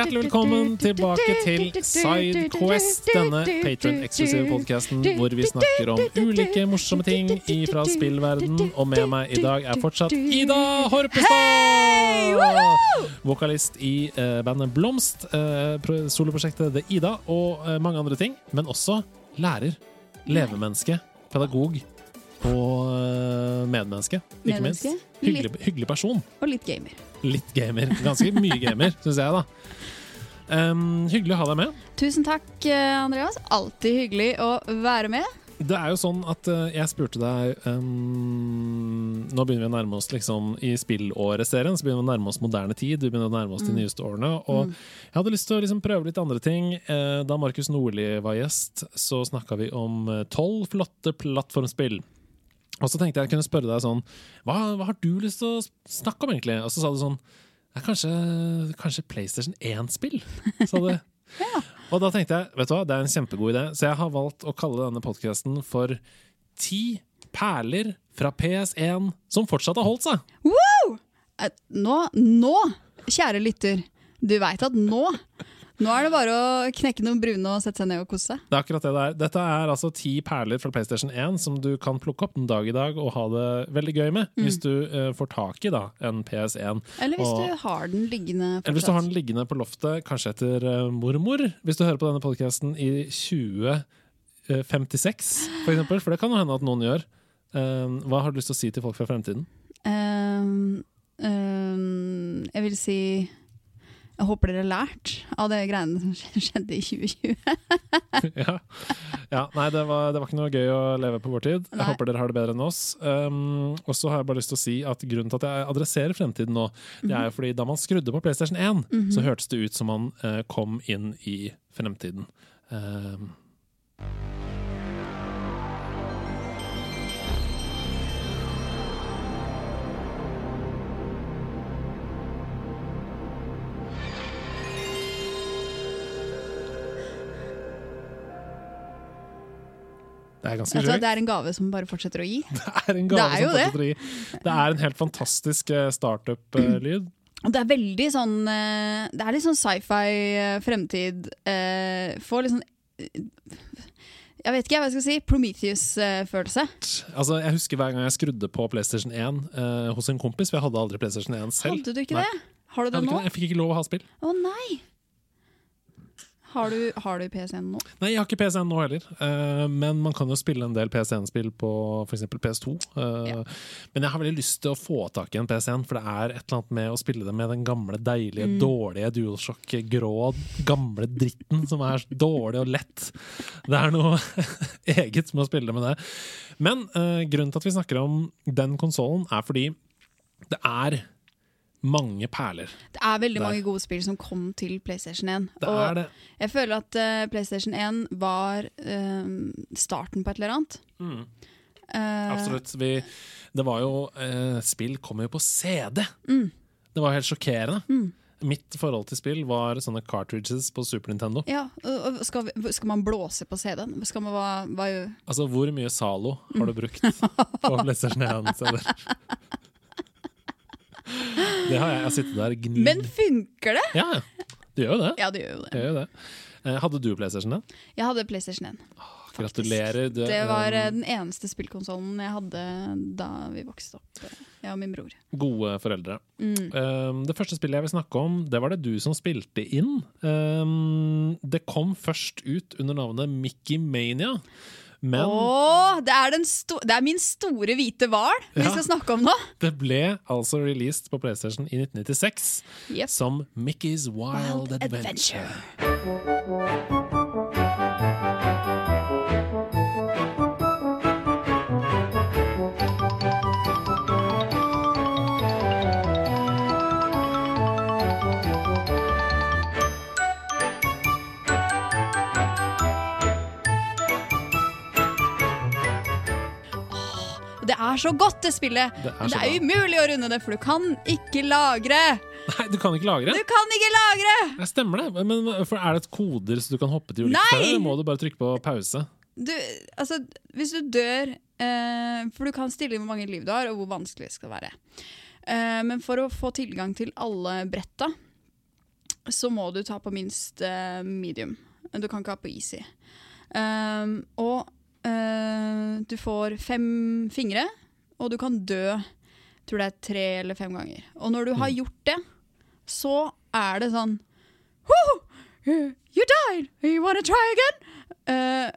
Hjertelig velkommen tilbake til Sidequest, denne patron-eksklusive podkasten hvor vi snakker om ulike morsomme ting fra spillverden. Og med meg i dag er fortsatt Ida Horpestad! Vokalist i eh, bandet Blomst, eh, soloprosjektet The Ida og eh, mange andre ting. Men også lærer, levemenneske, pedagog og medmenneske, ikke Medmenneske. minst. Hyggelig, hyggelig person. Og litt gamer. Litt gamer. Ganske mye gamer, syns jeg, da. Um, hyggelig å ha deg med. Tusen takk, eh, Andreas. Alltid hyggelig å være med. Det er jo sånn at eh, jeg spurte deg um, Nå begynner vi å nærme oss liksom i spillåret-serien. Så begynner vi å nærme oss moderne tid. Vi begynner å nærme oss de nyeste årene. Og jeg hadde lyst til å liksom prøve litt andre ting. Eh, da Markus Nordli var gjest, så snakka vi om tolv flotte plattformspill. Og så tenkte jeg jeg kunne spørre deg sånn hva, hva har du lyst til å snakke om, egentlig? Og så sa du sånn ja, kanskje, kanskje PlayStation 1-spill? Sa du. Og da tenkte jeg vet du hva, det er en kjempegod idé, så jeg har valgt å kalle denne podkasten for Ti perler fra PS1 som fortsatt har holdt seg. Wow! Nå, nå, kjære lytter, du veit at nå Nå er det bare å knekke noen brune og sette seg ned og kose seg. Det er akkurat det det er. Dette er altså ti perler fra PlayStation 1 som du kan plukke opp en dag i dag og ha det veldig gøy med, hvis du uh, får tak i da, en PS1. Eller hvis Og- du har den liggende Eller hvis du har den liggende på loftet, kanskje etter uh, mormor, hvis du hører på denne podkasten i 2056, for eksempel, for det kan jo hende at noen gjør. Eh, hva har du lyst til å si til folk fra fremtiden? Um, um, jeg vil si Jeg håper dere har lært av det greiene som skjedde i 2020. ja. ja, nei, det var, det var ikke noe gøy å leve på vår tid. Jeg Nei. håper dere har det bedre enn oss. Um, og så har jeg bare lyst til å si at grunnen til at jeg adresserer fremtiden nå, det er jo fordi da man skrudde på PlayStation 1, så hørtes det ut som man uh, kom inn i fremtiden. Um, det er ganske sjukt. det er en gave som bare fortsetter å gi. Det er en gave er som som det. fortsetter å gi. Det er en helt fantastisk eh, startup-lyd. Og det er veldig sånn eh, Det er litt sånn sci-fi eh, fremtid. Får litt sånn Jeg vet ikke hva jeg skal si. Prometheus-følelse. Altså, jeg husker hver gang jeg skrudde på PlayStation 1 eh, hos en kompis, for jeg hadde aldri PlayStation 1 selv. Hadde du ikke Nei. det? Har du det nå? jeg fikk ikke lov å ha spill. Å nei! Har du, har du PC-en nå? Nei, jeg har ikke PS1 nå heller, eh, men man kan jo spille en del PS1-spill på f.eks. PS2. eh, Ja. Men jeg har veldig lyst til å få tak i en PS1, for det er et eller annet med å spille det med den gamle, deilige, Mm. dårlige DualShock grå, gamle dritten som er dårlig og lett. Det er noe eget med å spille det med det. Men eh, grunnen til at vi snakker om den konsollen, er fordi det er mange perler. Det er veldig Der. mange gode spill som kom til PlayStation 1. Det og er det. jeg føler at uh, PlayStation 1 var uh, starten på et eller annet. Mm. Uh, Absolutt. Vi, det var jo eh, Spill kom jo på CD! Mm. Det var helt sjokkerende. Mitt forhold til spill var sånne cartridges på Super Nintendo. Ja, og- skal, vi, skal man blåse på CD-en? Skal man, hva, hva, Altså, hvor mye Zalo har du brukt på PlayStation 1-CD-er? Det har jeg. Jeg har sittet der gnid. Men funker det? Ja, det gjør jo det. Ja, det gjør jo Det det. gjør jo det. Eh, Hadde du PlayStation 1? Jeg hadde PlayStation 1. faktisk. Gratulerer. Du, Det var eh, den eneste spillkonsollen jeg hadde da vi vokste opp, eh, jeg og min bror. gode foreldre. Mm. Um, det første spillet jeg vil snakke om, det var det du som spilte inn. Um, det kom først ut under navnet Mickey Mania. Men Åh, det, er det er min store hvite hval vi Ja. skal snakke om nå! det ble altså released på PlayStation i 1996 Yep. som Mickey's Wild, Wild Adventure. Adventure. Er så godt, det spillet! Det er Men det er umulig å runde det, for du kan ikke lagre! Nei, du kan ikke lagre? Du kan ikke lagre! Ja, stemmer det. Men for Er det et koder så du kan hoppe til ulike steder? Må du bare trykke på pause? Du, altså, hvis du dør eh, For du kan stille inn hvor mange liv du har, og hvor vanskelig det skal være. Eh, men for å få tilgang til alle bretta, så må du ta på minst eh, medium. Du kan ikke ha på easy. Um, og eh, du får fem fingre, og du kan dø tror det er tre eller fem ganger. Og når du har gjort det, så er det sånn «Woo! You died! You wanna try again? Uh,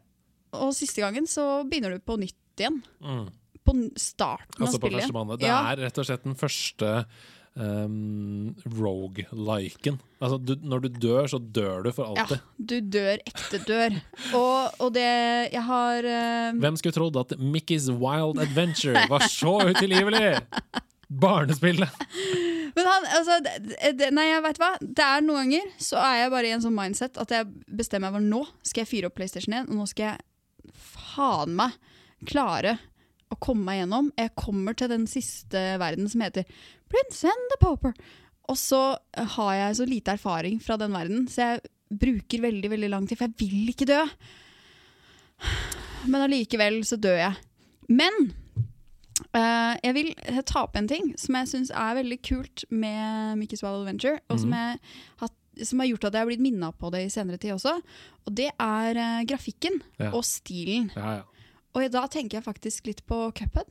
og siste gangen så begynner du på nytt igjen. Mm. På starten Altså av på spillet. første bane. Det Ja. er rett og slett den første um, rogue-liken. Altså, du, når du dør, så dør du for alltid. Ja, du dør ekte dør. Og, og det Jeg har uh... Hvem skulle trodd at Mickey's Wild Adventure var så utilgivelig? Barnespillet! Men han, altså det, det, Nei, jeg vet hva. Det er noen ganger så er jeg bare i en sånn mindset at jeg bestemmer meg for nå skal jeg fyre opp PlayStation 1, og nå skal jeg faen meg klare å komme meg gjennom. Jeg kommer til den siste verden som heter Prince and the Pauper. Og så har jeg så lite erfaring fra den verden, så jeg bruker veldig veldig lang tid, for jeg vil ikke dø. Men allikevel så dør jeg. Men uh, jeg vil ta opp en ting som jeg syns er veldig kult med Mickey's Wild Adventure, og som, jeg har, som har gjort at jeg har blitt minna på det i senere tid også. Og det er uh, grafikken Ja. og stilen. Ja, ja. Og da tenker jeg faktisk litt på Cuphead.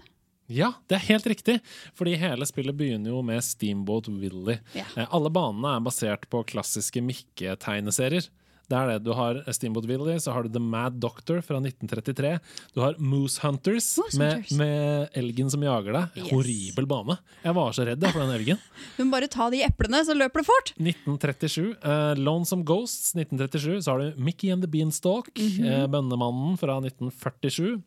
Ja, det er helt riktig! Fordi hele spillet begynner jo med Steamboat Willy. Ja. Eh, alle banene er basert på klassiske Mikke-tegneserier. Det er det. Du har Steamboat Willy, så har du The Mad Doctor fra 1933. Du har Moose Hunters, Moose med, Hunters. med elgen som jager deg. Yes. Horribel bane. Jeg var så redd for den elgen. Du må bare ta de eplene, så løper det fort! 1937. Uh, Lonesome Ghosts 1937. Så har du Mickey and the Beanstalk, eh, Bønnemannen fra 1947.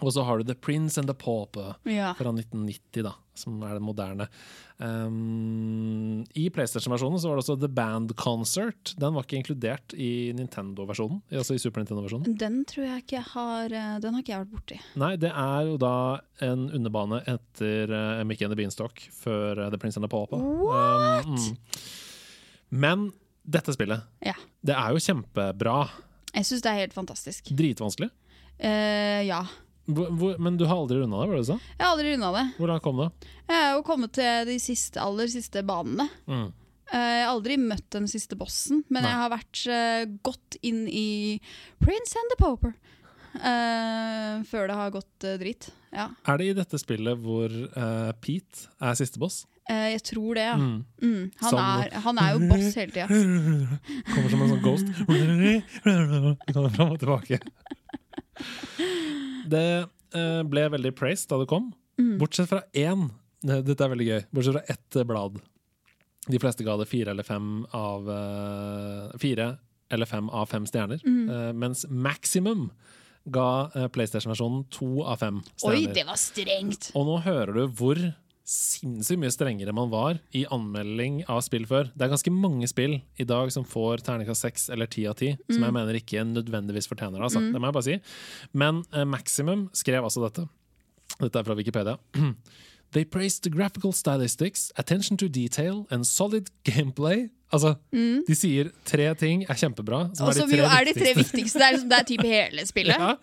Og så har du The Prince and the Pauper Ja. fra 1990, da, som er det moderne. Um, I PlayStation-versjonen så var det også The Band Concert. Den var ikke inkludert i Nintendo-versjonen. Altså i Super Nintendo-versjonen. Den tror jeg ikke jeg har eh, Den har ikke jeg vært borti. Nei, det er jo da en underbane etter uh, Mickey and the Beanstalk før uh, The Prince and the Pauper. What? Um, mm. Men dette spillet, Ja. det er jo kjempebra. Jeg syns det er helt fantastisk. Dritvanskelig. Uh, ja. Hvor, men du har aldri runda det, var det du sa? Jeg har aldri runda det. Hvor langt kom du? Jeg har jo kommet til de siste, aller siste banene. Mm. Eh, Jeg har aldri møtt den siste bossen, men Nei. jeg har vært uh, godt inn i Prince and the Poper. Uh, før det har gått uh, drit. Ja. Er det i dette spillet hvor uh, Pete er siste boss? Eh, jeg tror det, ja. Mm. Mm. Han, er, han er jo boss hele tida. Kommer som en sånn ghost. Kommer fram og tilbake. Det eh, ble veldig praised da det kom, Mm. bortsett fra én. eh, Dette er veldig gøy. Bortsett fra ett eh, blad. De fleste ga det fire eller fem av Fire eller fem av fem stjerner. Mm. Mens Maximum ga PlayStation-versjonen to av fem stjerner. Oi, det var strengt! Og nå hører du hvor sinnssykt mye strengere man var i anmelding av spill før. Det er ganske mange spill i dag som får terningkast seks eller ti av ti, som jeg mener ikke nødvendigvis fortjener det. Altså. Det må jeg bare si. Men uh, Maximum skrev altså dette. Dette er fra Wikipedia. They praised the graphical stylistics, attention to detail and solid gameplay. Altså, De sier tre ting er kjempebra. Som Også er de tre er de tre viktigste. Det er, liksom, det er typ hele spillet. Ja.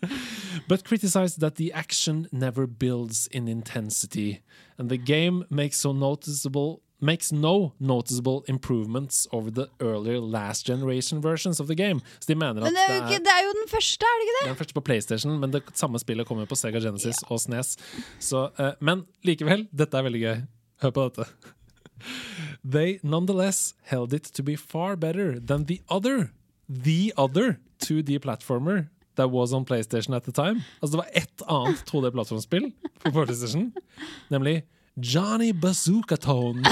But criticized that the action never builds in intensity, and the game makes so noticeable makes no noticeable improvements over the earlier last generation versions of the game. Så de mener at Men det er, ikke, det er jo den første, er det ikke det den første på PlayStation, men det samme spillet kommer på Sega Genesis og SNES. Så, uh, men likevel, dette er veldig gøy. Hør på dette. They nonetheless held it to be far better than the other, the other 2D platformer that was on PlayStation at the time. Altså det var ett annet 2D-plattformspill på PlayStation, nemlig Johnny Bazooka Tone.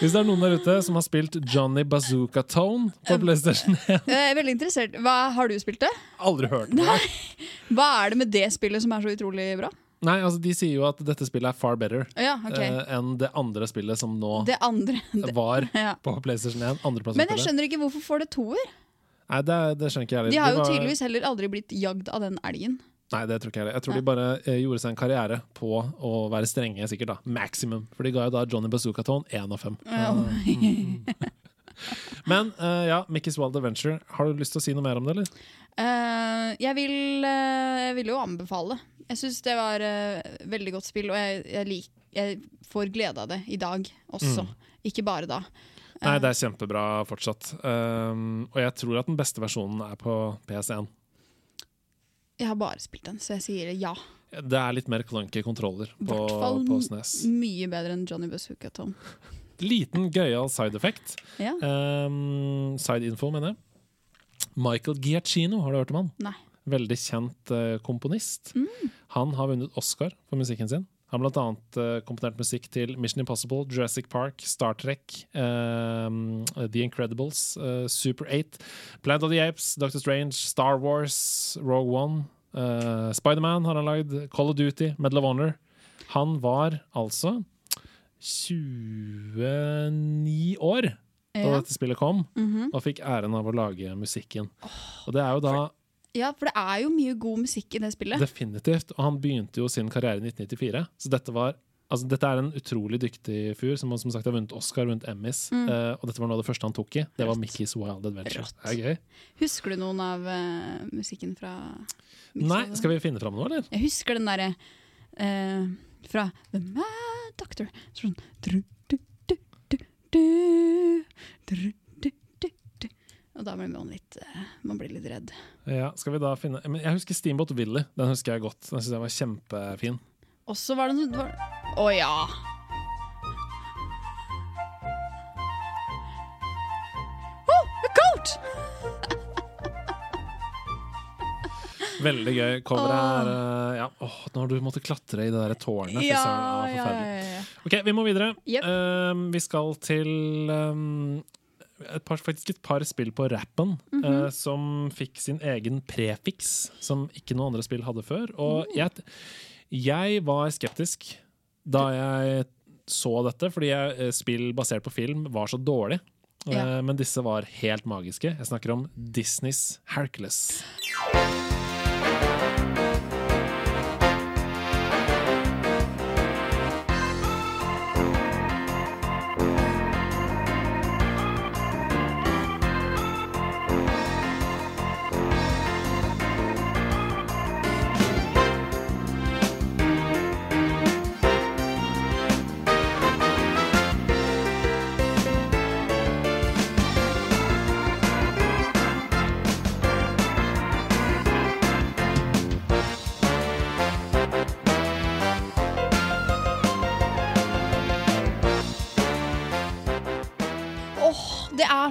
Hvis det er noen der ute som har spilt Johnny Bazooka Tone på PlayStation 1, Jeg er veldig interessert. Hva, har du spilt det? aldri hørt det. Hva er det med det spillet som er så utrolig bra? Nei, altså De sier jo at dette spillet er far better Ja, okay. uh, enn det andre spillet som nå Det andre det, var ja. på PlayStation 1. Men jeg skjønner ikke hvorfor får det toer. Nei, det, det skjønner ikke jeg heller. De har jo var- tydeligvis heller aldri blitt jagd av den elgen. Nei, det tror ikke jeg heller. Jeg tror de bare eh, gjorde seg en karriere på å være strenge, sikkert. da Maximum. For de ga jo da Johnny Bazooka Tone én av fem. Men uh, ja, Mickey's Wild Adventure. Har du lyst til å si noe mer om det, eller? Uh, jeg, vil, uh, jeg vil jo anbefale. Jeg syns det var veldig godt spill, og jeg, jeg, lik, jeg, får glede av det i dag også. Ikke bare da. Nei, det er kjempebra fortsatt. Um, og jeg tror at den beste versjonen er på PS1. Jeg har bare spilt den, så jeg sier ja. Det er litt mer clunky kontroller på, på SNES. mye bedre enn Johnny Bazooka Tom. Liten gøyal side effect. Ja. Um, side info, mener jeg. Michael Giacchino, har du hørt om han? Nei. Veldig kjent uh, komponist. Han har vunnet Oscar for musikken sin. Han har blant annet eh, komponert musikk til Mission Impossible, Jurassic Park, Star Trek, ehm, The Incredibles, uh, Super 8, Planet of the Apes, Doctor Strange, Star Wars, Rogue One, uh, Spiderman har han lagd, Call of Duty, Medal of Honor. Han var altså 29 år da Ja. dette spillet kom, Mhm. og fikk æren av å lage musikken. Og det er jo da ja, for det er jo mye god musikk i det spillet. definitivt Og han begynte jo sin karriere i 1994, så dette var Altså, dette er en utrolig dyktig fyr som, som sagt har vunnet Oscar, vunnet Emmys. Mm. Uh, og dette var noe av det første han tok i. Det var. Mickey's Wild Adventure. Er gøy. Husker du noen av uh, musikken fra Mix Nei, skal vi finne fram noe, eller? Jeg husker den derre uh, fra The Mad Doctor. Sånn du, du, du, du, du, du. Og da blir man litt eh, Man blir litt redd. Ja, skal vi da finne Men Jeg husker Steamboat Willy. Den husker jeg godt. Den synes jeg var kjempefin. Og så var det noe var- Å ja! Oh, a coat! Veldig gøy. Coveret er eh, Ja, nå når du måtte klatre i det der tårnet. Ja, ja, ja, ja. Ok, vi må videre. Yep. Um, vi skal til um, et par, faktisk et par spill på rappen Mhm. uh, som fikk sin egen prefiks, som ikke noen andre spill hadde før. Og Oh. jeg, jeg var skeptisk da jeg så dette, fordi jeg, eh, spill basert på film var så dårlig. Ja. Uh, men disse var helt magiske. Jeg snakker om Disneys Hercules.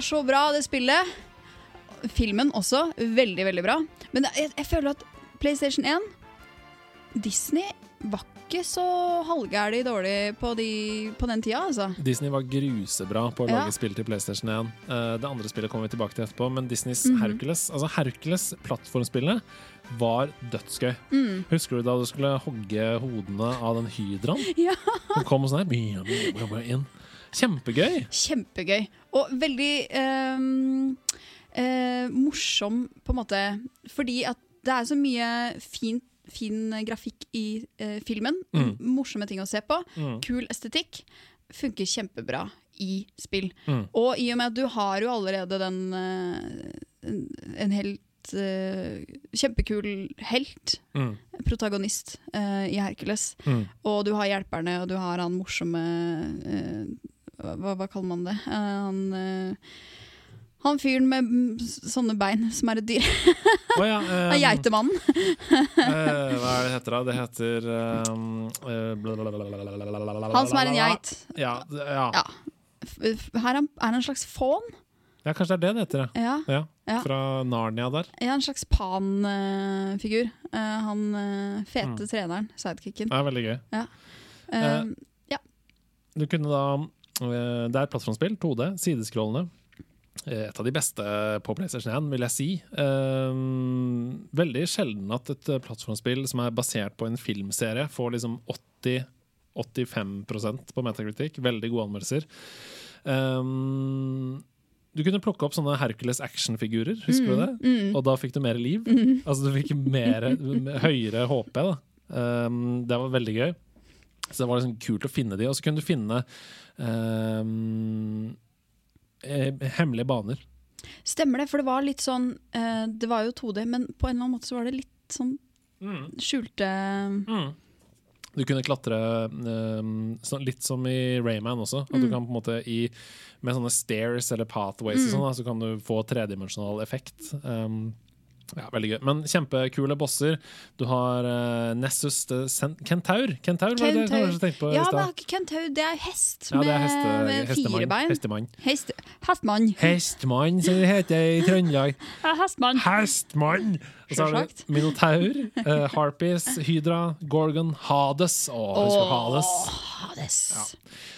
Er så bra, det spillet. Filmen også. Veldig, veldig bra. Men jeg, jeg føler at PlayStation 1 Disney var ikke så halvgæli dårlig på, de, på den tida, altså. Disney var grusebra på å Ja. lage spill til PlayStation 1. Eh, det andre spillet kommer vi tilbake til etterpå, men Disneys Mhm. Hercules Altså Hercules, plattformspillene, var dødsgøy. Mm. Husker du da du skulle hogge hodene av den hydraen? Ja. Den kom sånn her inn. Kjempegøy! Kjempegøy. Og veldig eh, eh, morsom, på en måte. Fordi at det er så mye fint, fin grafikk i eh, filmen. Mm. Morsomme ting å se på. Mm. Kul estetikk. Funker kjempebra i spill. Mm. Og i og med at du har jo allerede den eh, en, en helt eh, Kjempekul helt, Mm. protagonist, eh, i Hercules. Mm. Og du har hjelperne, og du har han morsomme eh, hva, hva kaller man det? Eh, han eh, han fyren med sånne bein, som er et dyr. Oh, ja, Han eh, Geitemannen. uh, hva er det heter da? Det heter um, uh. Han som er en geit. Ja, ja. Ja. Her er han, er en slags fån. ja, kanskje det er det det heter. ja. Ja, Ja. Ja. Fra Narnia der. ja en slags pan-figur. han eh, fete Mm. treneren, sidekicken. Det er veldig gøy. Eh, Du kunne da Det er plattformspill, 2D, sideskrollende. Eh, Et av de beste på PlayStation 1, vil jeg si. Eh, veldig sjelden at et eh, plattformspill som er basert på en filmserie, får liksom 80 85% på metakritikk. Veldig gode anmeldelser. Eh, du kunne plukke opp sånne Hercules actionfigurer, husker du det? Mm. Og da fikk du mer liv. Altså du fikk mer, høyere HP. Da. Um, det var veldig gøy. Så det var liksom kult å finne de. Og så kunne du finne um, eh, hemmelige baner. Stemmer det, for det var litt sånn eh, Det var jo 2D, men på en eller annen måte så var det litt sånn skjulte Mm. Du kunne klatre um, litt som i Rayman også. At du kan på en måte i, Med sånne stairs eller pathways og sånn, så kan du få tredimensjonal effekt. Um, ja, Veldig gøy. Men kjempekule bosser. Du har uh, Nessus the Kentaur. Kentaur var det jeg tenkte på Ja, men Kentaur Det er hest Ja, det er med, heste, med fire hestemann. bein. Hestemann. Hest, hestmann. Hestmann, som det heter i Trøndelag. Ja, hestmann. Hestmann! Og så har du Minotaur, uh, Harpies, Hydra, Gorgon, Hades. Å, husker du Hades? Hades.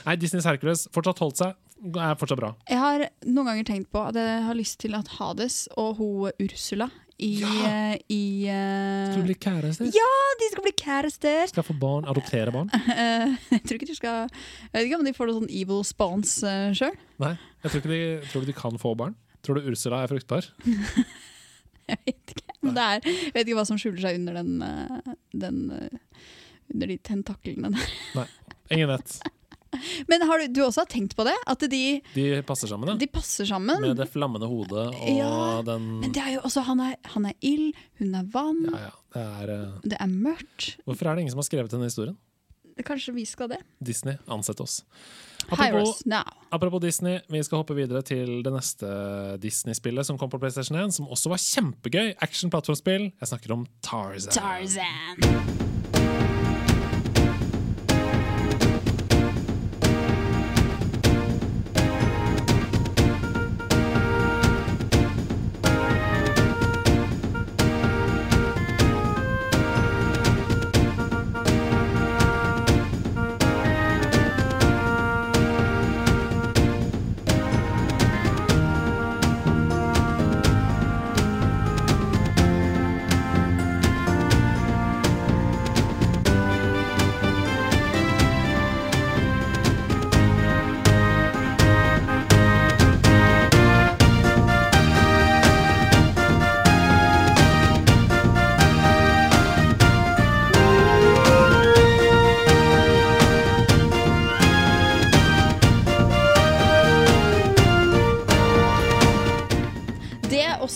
Nei, Disneys Hercules fortsatt holdt seg. Er fortsatt bra. Jeg har noen ganger tenkt på at jeg har lyst til at Hades og hun Ursula i, Ja! eh, i uh, Skal bli kærester Ja, de skal bli kjærester! Skal få barn, adoptere barn? Uh, jeg tror ikke de skal Jeg vet ikke om de får noe sånn evil spawns uh, sjøl. Nei. Jeg tror, ikke de, tror de kan få barn? Tror du Ursula er fruktbar? Jeg vet ikke. Men det er, jeg vet ikke hva som skjuler seg under den, eh, den eh, Under de tentaklene der. Ingen vet. Men har du, du også har tenkt på det? At de, De passer sammen, ja. de passer sammen? Med det flammende hodet og Ja, den Men det er jo også, han er, han er ild, hun er vann, Ja, ja. Det er, eh, det er mørkt. hvorfor er det ingen som har skrevet denne historien? Kanskje vi skal det? Disney, ansett oss. Apropos, apropos Disney, vi skal hoppe videre til det neste Disney-spillet som kom på PlayStation 1, som også var kjempegøy. Action-plattformspill. Jeg snakker om Tarzan. Tarzan.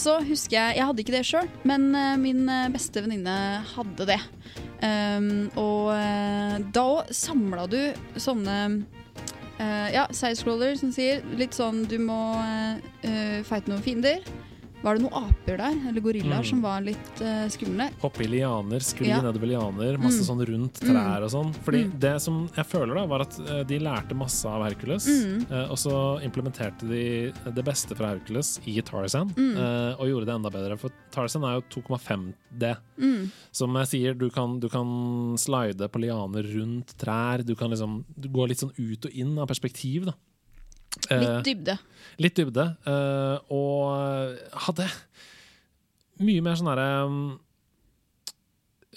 Også husker jeg Jeg hadde ikke det sjøl, men eh, min eh, beste venninne hadde det. Um, og eh, da òg samla du sånne uh, Ja, sidescroller som sier litt sånn du må uh, fighte noen fiender. Var det noen aper der, eller gorillaer, Mm. som var litt uh, skumle? Hoppe i lianer, skli Ja. nedover lianer, masse Mm. sånn rundt trær og sånn. Fordi Mm. det som jeg føler, da, var at eh, de lærte masse av Hercules. Mm. eh, og så implementerte de det beste fra Hercules i Tarzan, Mm. eh, og gjorde det enda bedre. For Tarzan er jo 2,5D. Mm. Som jeg sier, du kan, du kan slide på lianer rundt trær. Du kan liksom gå litt sånn ut og inn av perspektiv, da. Eh, Litt dybde. litt dybde. eh, og hadde mye mer sånn herre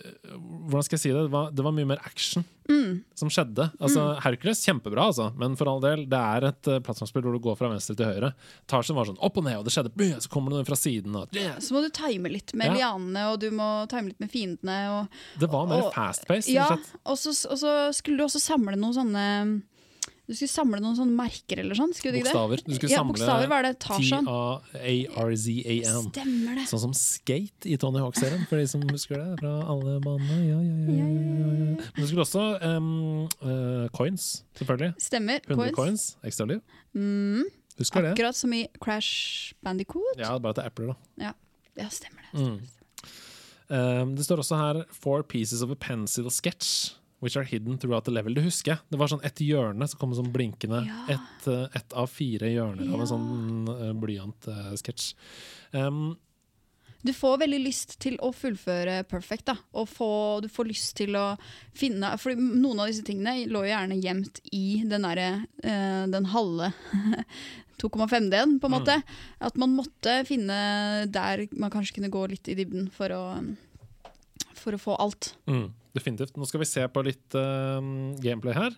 eh, Hvordan skal jeg si det? Det var, det var mye mer action Mm. som skjedde. Altså, Hercules, kjempebra, altså. Men for all del, det er et uh, plattformspill hvor du går fra venstre til høyre. Tarzan var sånn opp og ned, og det skjedde, så kommer noen fra siden. Og, Så må du time litt med Ja. lianene, og du må time litt med fiendene. Og, det var mer fast-paced. ja, og så, og så skulle du også samle noen sånne Du skulle samle noen sånne merker eller sånn. Skulle du ikke? Bokstaver. Du skulle ja, samle var det Tarzan. T-A-R-Z-A-N. Stemmer det. Sånn som Skate i Tony Hawk-serien, for de som husker det. Fra alle banene. Ja, ja, ja, ja, ja, ja. Men du skulle også um, uh, coins, selvfølgelig. Stemmer. 100 Coins. coins, ekstra liv. Mm, Husker det? akkurat som i Crash Bandicoot. Ja, bare at det er epler, da. Ja, stemmer det. Mm. Um, det står også her 'four pieces of a pencil sketch'. Which are hidden throughout the level. Det husker jeg. Det var sånn et hjørne som kom sånn blinkende. Ja. Et, uh, et av fire hjørner av en sånn uh, blyantsketsj. Um, Du får veldig lyst til å fullføre Perfect. da Og få, Du får lyst til å finne For noen av disse tingene lå gjerne gjemt i den der, uh, Den halve 2,5D-en, på en Mm. måte. At man måtte finne der man kanskje kunne gå litt i dybden for å For å få alt. Mm, definitivt. Nå skal vi se på litt uh, gameplay her.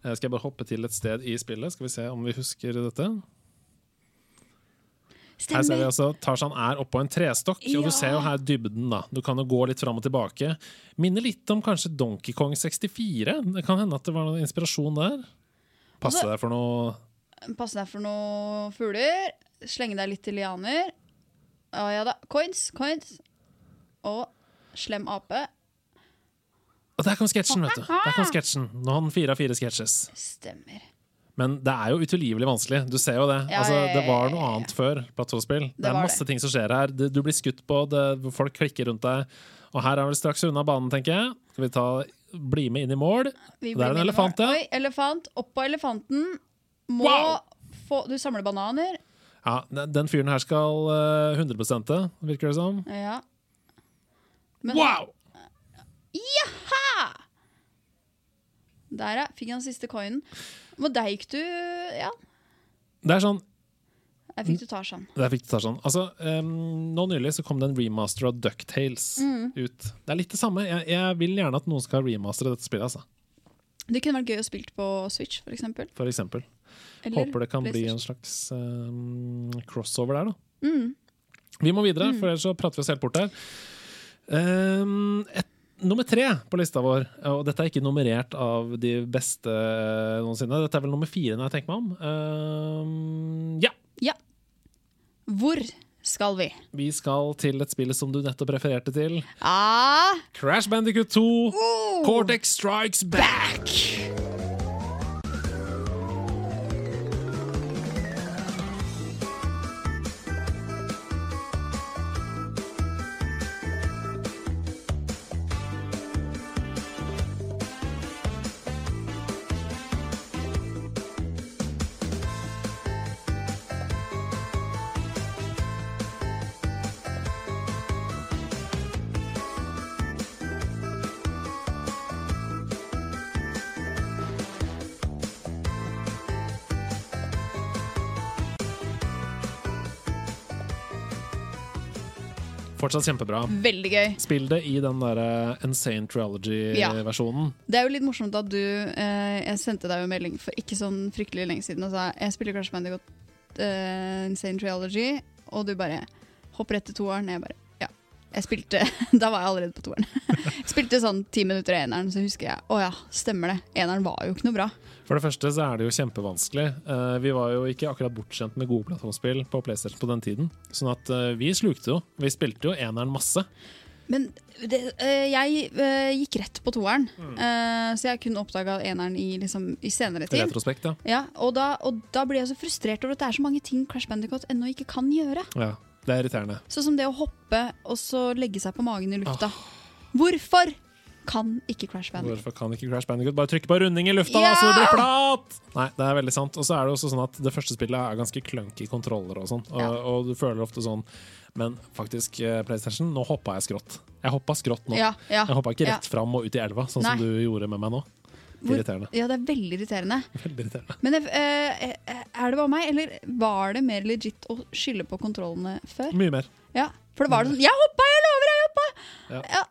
Uh, skal jeg bare hoppe til et sted i spillet? Skal vi se om vi husker dette? Her ser vi altså, Tarzan er oppå en trestokk, og du ser jo her dybden. da Du kan jo gå litt fram og tilbake. Minner litt om kanskje Donkey Kong 64. Det kan hende at det var noe inspirasjon der. Passe deg for noe Passe deg for noe fugler. Slenge deg litt til lianer. Å ja da. Coins, coins. Og slem ape. Og der kom sketsjen, vet du. Der kom sketsjen. Nå har den fire av fire sketsjes. Stemmer. Men det er jo utilgivelig vanskelig. Du ser jo det. Ja, altså, det var noe annet før platåspill. Det, er masse masse ting som skjer her. Du blir skutt på, det, folk klikker rundt deg. Og her er vi straks unna banen, tenker jeg. Skal vi ta, bli med inn i mål? Det Der er en elefant, ja. Oi, elefant. Oppå elefanten. Må Wow! få Du samler bananer. Ja, den, fyren her skal uh, 100 virker det som. Ja. Men- Wow! Jaha! Der, ja. Fikk han siste coinen. Og der gikk du Ja, Det er sånn der fikk du Tarzan. Der fikk du ta. Altså, um, nå nylig så kom det en remaster av Ducktales Mm. ut. Det er litt det samme. Jeg, jeg vil gjerne at noen skal remastere dette spillet, altså. Det kunne vært gøy å spille på Switch, for eksempel. For eksempel. Eller Håper det kan bli en slags um, crossover der, da. Mm. Vi må videre, for ellers så prater vi oss helt bort her. Em, et, nummer tre på lista vår, og dette er ikke nummerert av de beste noensinne. Dette er vel nummer fire når jeg tenker meg om. Um, ja, Ja. Hvor skal vi? vi skal til et spill som du nettopp refererte til. Ah! Crash Bandicoot 2, Oh! Cortex Strikes Back! Fortsatt kjempebra. Veldig gøy. Spill det i den der eh, Insane Triology-versjonen. Det er jo litt morsomt at du eh, Jeg sendte deg jo en melding for ikke sånn fryktelig lenge siden og sa jeg spiller Crash Bandicoot uh, Insane Triology, og du bare hopper rett til toeren. Jeg bare ja. Jeg spilte Da var jeg allerede på toeren. Jeg spilte sånn ti minutter i eneren, så husker jeg å ja, stemmer det. Eneren var jo ikke noe bra. For det første så er det jo kjempevanskelig. Eh, vi var jo ikke akkurat bortskjemt med gode plattformspill på PlayStation på den tiden. Sånn at eh, vi slukte jo. Vi spilte jo eneren masse. Men det, eh, jeg gikk rett på toeren, mm. så jeg kun oppdaga eneren i, liksom, i senere tid. Retrospekt, ja. Ja, og da, og da blir jeg så frustrert over at det er så mange ting Crash Bandicoot ennå ikke kan gjøre. ja. Det er irriterende. Sånn som det å hoppe og så legge seg på magen i lufta. Hvorfor kan ikke Crash Bandicoot? Hvorfor kan ikke Crash Bandicoot bare trykke på runding i lufta, Ja! da, så det blir flat? Nei, det er veldig sant. Og så er det også sånn at det første spillet er ganske clunky kontroller og sånn. Og, Ja. og du føler ofte sånn Men faktisk, eh, PlayStation, nå hoppa jeg skrått. Jeg hoppa skrått nå. Ja, ja, Jeg hoppa ikke rett fram og ut i elva, sånn Nei. som du gjorde med meg nå. Hvor- Irriterende. ja, det er veldig irriterende. Veldig irriterende. Men det, eh, eh, er det bare meg, eller var det mer legit å skylde på kontrollene før? Mye mer. Ja, For det var sånn 'Jeg hoppa! Jeg lover, jeg hoppa!' Ja. Ja.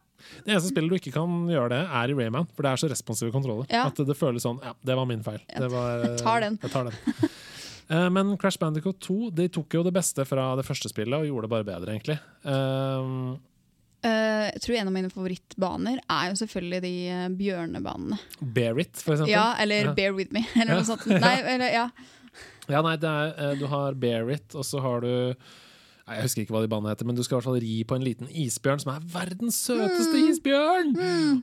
Det eneste spillet du ikke kan gjøre det, er i Rayman. For det er så responsive kontroller. Ja. At det, føles sånn Ja, det var min feil. Det var, Jeg tar den. Jeg tar den. Eh, Men Crash Bandicoot 2 de tok jo det beste fra det første spillet og gjorde det bare bedre, egentlig. Eh, Eh, jeg tror en av mine favorittbaner er jo selvfølgelig de eh, bjørnebanene. Bear It, for eksempel. Ja, eller Ja. Bear With Me, eller noe sånt. Nei, eller, ja. Ja, nei, er, eh, du har Bear It, og så har du Nei, Jeg husker ikke hva de banene heter, men du skal i hvert fall ri på en liten isbjørn, som er verdens søteste Mm. isbjørn!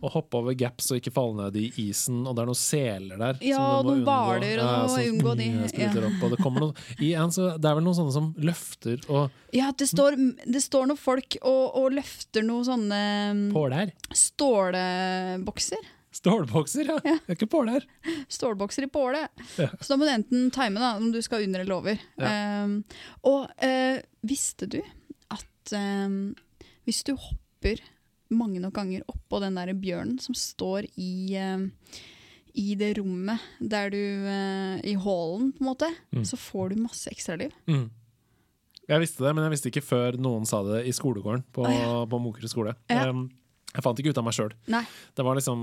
Og hoppe over gaps og ikke falle ned i isen, og det er noen seler der. Ja, som du må og noen baler, hvaler, og du må unngå de, spruter. Opp, og det, kommer noen, i en, så, det er vel noen sånne som løfter og ja det, står, det står noen folk og, og løfter noen sånne mm, påler. stålbokser. Stålbokser, ja. Det er ikke påler. Stålbokser i påle. Ja. Så da må du enten time da, om du skal under eller over. Um, og uh, visste du at um, hvis du hopper mange nok ganger oppå den der bjørnen som står i, um, i det rommet der du uh, I hallen, på en måte, Mm. så får du masse ekstraliv. Mm. Jeg visste det, men jeg visste ikke før noen sa det i skolegården på, Å, på Mokerud skole. Ja. Um, Jeg fant ikke ut av meg sjøl. Det var liksom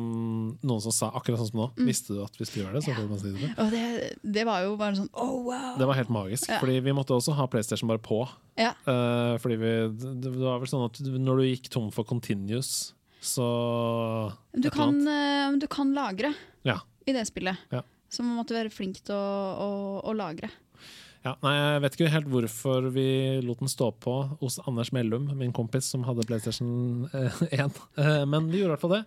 noen som sa akkurat sånn som nå. Mm. Visste du at vi skulle gjøre det? Så får si det. Og det, det var jo bare sånn oh, wow! Det var helt magisk. Ja. Fordi vi måtte også ha PlayStation bare på. Ja. Uh, fordi vi, det var vel sånn at når du gikk tom for continuous, så Du kan, eh, du kan lagre Ja. i det spillet. Ja. Så man måtte være flink til å, å, å lagre. Ja, nei, Jeg vet ikke helt hvorfor vi lot den stå på hos Anders Mellum, min kompis som hadde PlayStation eh, 1. Eh, men vi gjorde i hvert fall det.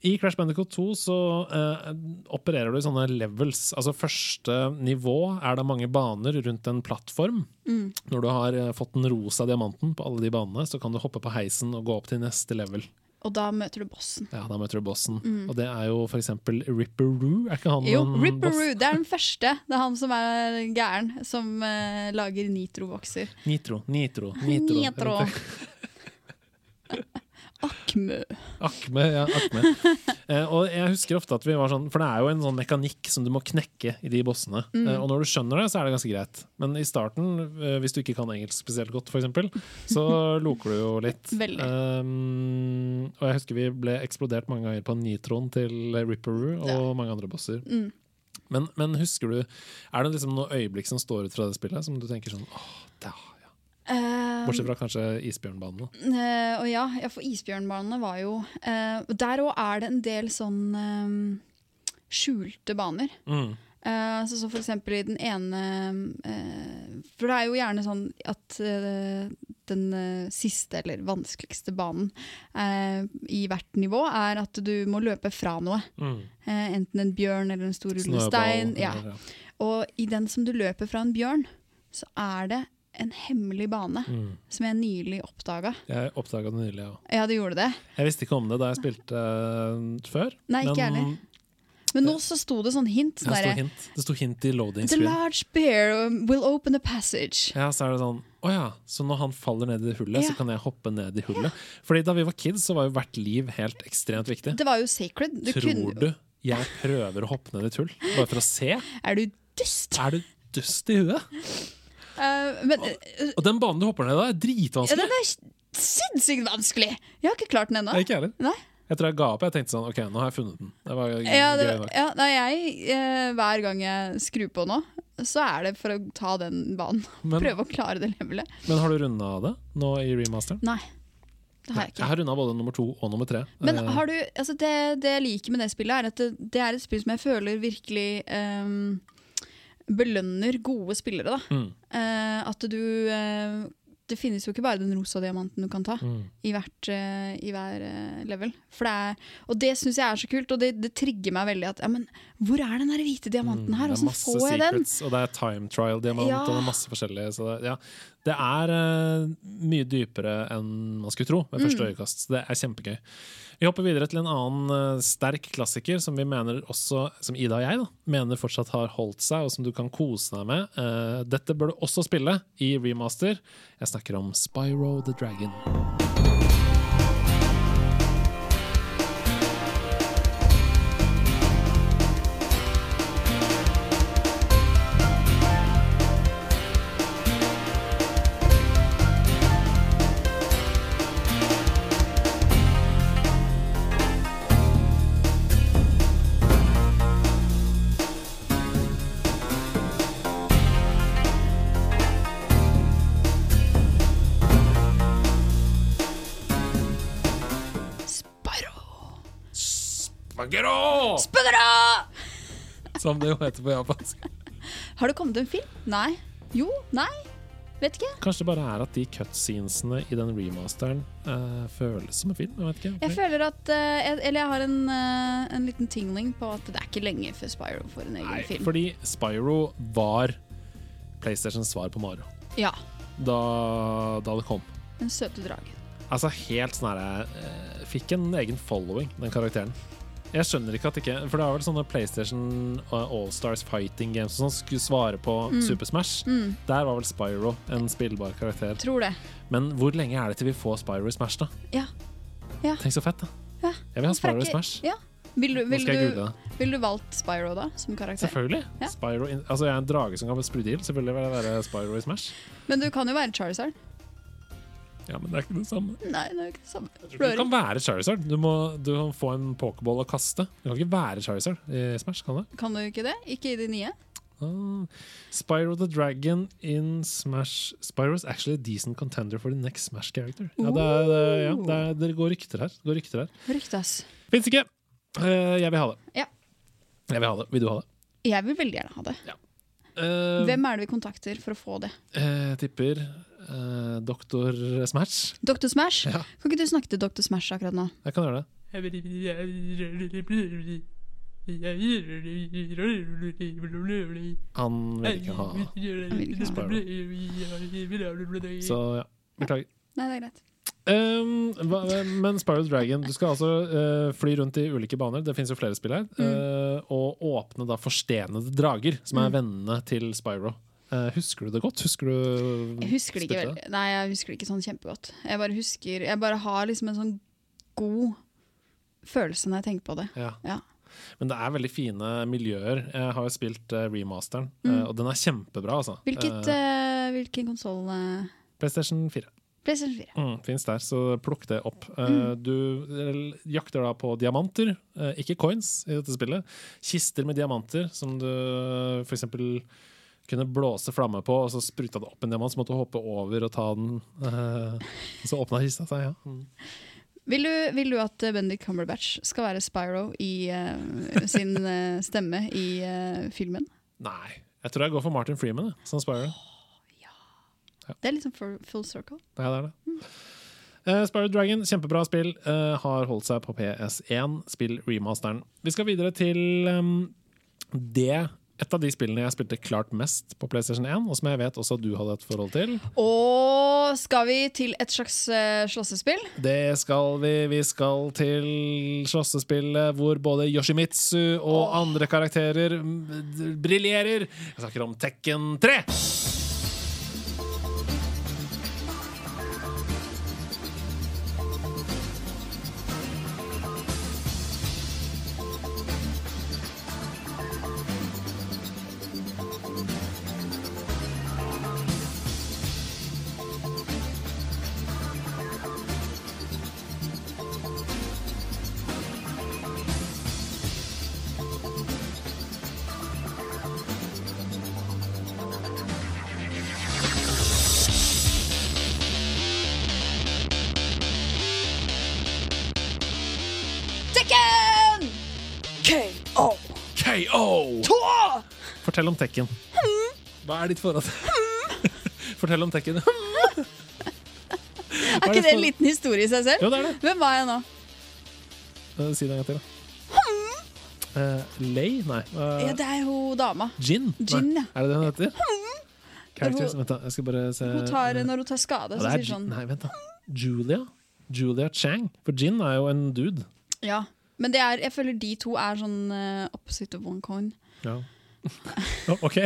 I Crash Bandicoot 2 så uh, opererer du i sånne levels. Altså Første nivå er det mange baner rundt en plattform. Mm. Når du har eh, fått den rosa diamanten på alle de banene, så kan du hoppe på heisen og gå opp til neste level. Og da møter du bossen. Ja, Da møter du bossen. Mm. Og det er jo for eksempel Ripperoo. Er ikke han Jo, en boss? Ripperoo. Det er den første. Det er han som er gæren, som uh, lager nitrobokser. Nitro, nitro, nitro. Nitro. Akmø. Akme, ja. Akme. Eh, og jeg husker ofte at vi var sånn For det er jo en sånn mekanikk som du må knekke i de bossene. Mm. Eh, og når du skjønner det, så er det ganske greit. Men i starten, eh, hvis du ikke kan engelsk spesielt godt, f.eks., så loker du jo litt. Um, og jeg husker vi ble eksplodert mange ganger på nitroen til Ripperoo og Ja. mange andre bosser. Mm. Men, men husker du Er det liksom noe øyeblikk som står ut fra det spillet, som du tenker sånn åh, da, Eh, Bortsett fra kanskje isbjørnbanene. Uh, og ja, for isbjørnbanene var jo uh, Der òg er det en del sånn eh, skjulte baner. Mm. Så, så for eksempel i den ene For det er jo gjerne sånn at den siste eller vanskeligste banen i hvert nivå er at du må løpe fra noe. Mm. Enten en bjørn eller en stor rullestein. Ja. ja. Og i den som du løper fra en bjørn, så er det en hemmelig bane Mm. som jeg nylig oppdaga. Jeg oppdaga det nylig, ja. Ja, du gjorde det? Jeg visste ikke om det da jeg spilte uh, før. Nei, ikke men... Men nå så sto det sånn hint. det Sånn sto hint, det sto hint i loading The large bear will open a passage. Ja, så er det sånn Å ja, så når han faller ned i hullet, Ja. så kan jeg hoppe ned i hullet. Fordi da vi var kids, så var jo hvert liv helt ekstremt viktig. Det var jo sacred. Du Tror kunne, du jeg prøver å hoppe ned i et hull bare for å se? Er du dust? Er du dust i huet? Eh, men eh, Og den banen du hopper ned da, er ja, den er sinnssykt vanskelig! Jeg har ikke klart den ennå. Ikke heller. Nei. Jeg tror jeg ga opp. Jeg tenkte sånn OK, nå har jeg funnet den. Det var gøy Ja, det, ja, nei, jeg, eh, hver gang jeg skrur på nå, så er det for å ta den banen. Men, Prøve å klare det levelet. men har du runda det nå i remasteren? Nei, det har jeg ikke. Jeg har runda både nummer to og nummer tre. Men Eh, har du, altså det, det jeg liker med det spillet, er at det, det er et spill som jeg føler virkelig ehm, belønner gode spillere. Da. mm, Eh, at du eh, Det finnes jo ikke bare den rosa diamanten du kan ta mm. i, hvert, eh, i hver eh, level. For det er, og det syns jeg er så kult, og det, det trigger meg veldig at ja, men, Hvor er den der hvite diamanten her? Mm, det er Åssen får jeg den? secrets, Og det er time trial-diamant Ja. og det er masse forskjellige. Så det, ja, det er uh, mye dypere enn man skulle tro ved første Mm. øyekast. Så det er kjempegøy. Vi hopper videre til en annen uh, sterk klassiker som vi mener også, som Ida og jeg da, mener fortsatt har holdt seg, og som du kan kose deg med. Uh, dette bør du også spille i remaster. Jeg snakker om Spyro the Dragon. Som det jo heter på japansk. Har det kommet en film? Nei. Jo? Nei? Vet ikke. Kanskje det bare er at de cutscenesene i den remasteren uh, føles som en film? Jeg vet ikke. Jeg føler at uh, jeg, Eller jeg har en, uh, en liten tingling på at det er ikke lenge før Spyro får en egen Nei, film. fordi Spyro var PlayStations svar på Mario. Ja. Da, da det kom. Den søte dragen. Altså helt sånn herre Fikk en egen following, den karakteren. Jeg skjønner ikke at ikke For det var vel sånne PlayStation Allstars Fighting Games som skulle svare på Mm. Super Smash. Mm, Der var vel Spyro en spillbar karakter. tror det. Men hvor lenge er det til vi får Spyro i Smash, da? Ja. Ja. Tenk så fett, da. Ja. Jeg vil ha Spyro i Smash. Ja. Vil du, vil du, vil du valgt Spyro da, som karakter? Selvfølgelig. Ja. Spyro in altså, jeg er en drage som kan sprute ild. Selvfølgelig vil jeg være Spyro i Smash. Men du kan jo være Charizard. Ja, men det er ikke det samme. Nei, det er ikke det samme. Du kan være Charizard. Du må du kan få en pokerball å kaste. Du kan ikke være Charizard i Smash, kan du? Kan du ikke det? Ikke i de nye? Ah. Spyro the Dragon in Smash Spyro is actually a decent contender for the next Smash character. Ja, det, er, det, ja, det, er, det går rykter her. Det går rykter her. Ryktes. Fins ikke! Uh, jeg vil ha det. Ja. Jeg vil ha det. Vil du ha det? Jeg vil veldig gjerne ha det. Eh, Hvem er det vi kontakter for å få det? Uh, tipper eh, Doktor Smash. Dr. Smash? Ja. Kan ikke du snakke til Dr. Smash akkurat nå? Jeg kan gjøre det. Han vil ikke ha Så ja, beklager. Nei, det er greit. Um, hva, men Spyro Dragon Du skal altså uh, fly rundt i ulike baner. Det finnes jo flere spill her. uh, og åpne da forstenede drager, som er Mm. vennene til Spyro. Uh, husker du det godt? Husker du Jeg husker det ikke veldig Nei, jeg husker det ikke sånn kjempegodt. Jeg bare husker Jeg bare har liksom en sånn god følelse når jeg tenker på det. Ja. Ja. Men det er veldig fine miljøer. Jeg har jo spilt uh, remasteren, Mm. uh, og den er kjempebra. Altså. Hvilket, Uh, eh, hvilken konsoll PlayStation 4. PlayStation 4. Mm, Fins der, så plukk det opp. Mm. Du eh, jakter da på diamanter, ikke coins, i dette spillet. Kister med diamanter som du for eksempel kunne blåse flamme på, og så spruta det opp en diamant, så måtte du hoppe over og ta den. Uh, så åpna kista seg, ja. Mm. Vil du, vil du at eh, Bendik Cumberbatch skal være Spyro i eh, sin eh, stemme i eh, filmen? Nei. Jeg tror jeg går for Martin Freeman jeg, som Spyro. Det er liksom full, full circle. Ja, det er det. Uh, Spyro Dragon, kjempebra spill. Uh, har holdt seg på PS1. Spill remasteren. Vi skal videre til um, det et av de spillene jeg spilte klart mest på PlayStation 1, og som jeg vet også du hadde et forhold til. Og skal vi til et slags uh, slåssespill? Det skal vi. Vi skal til slåssespillet hvor både Yoshimitsu og andre karakterer briljerer. Jeg snakker om Tekken 3. Fortell om Tekken. Hva er ditt forhold til Fortell om Tekken. Er ikke det en liten historie i seg selv? Jo, det er det. Hvem var jeg nå? Eh, Si det en gang til, da. Uh, Lei? Nei. eh, Ja, det er jo dama. Jin? Jin, Nei. ja. Er det det hun heter? Characters, vent da, jeg skal bare se Hun tar, når hun tar skade, Ja, så det er sier Jin- sånn Nei, vent da. Julia? Julia Chang. For Jin er jo en dude. Ja. Men det er, jeg føler de to er sånn eh, opposite of one coin. Ja. OK.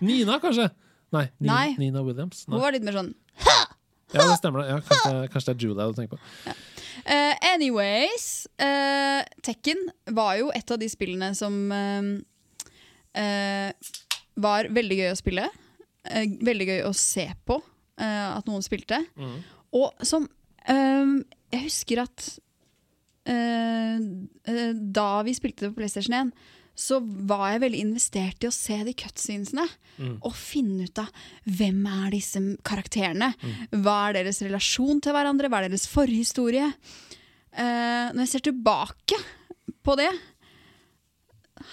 Nina, kanskje? Nei. Nina, Nei. Nina Williams. Hun var litt mer sånn ha! Ja, det stemmer. det. Ja, kanskje, kanskje det er Julia du tenker på. Eh, anyways, uh, Tekken var jo et av de spillene som uh, var veldig gøy å spille. Veldig gøy å se på at noen spilte. Mm. Og som Jeg husker at da vi spilte det på PlayStation 1, så var jeg veldig investert i å se de cutscenesene. Mm. Og finne ut av hvem er disse karakterene. Hva er deres relasjon til hverandre? Hva er deres forhistorie? Uh, når jeg ser tilbake på det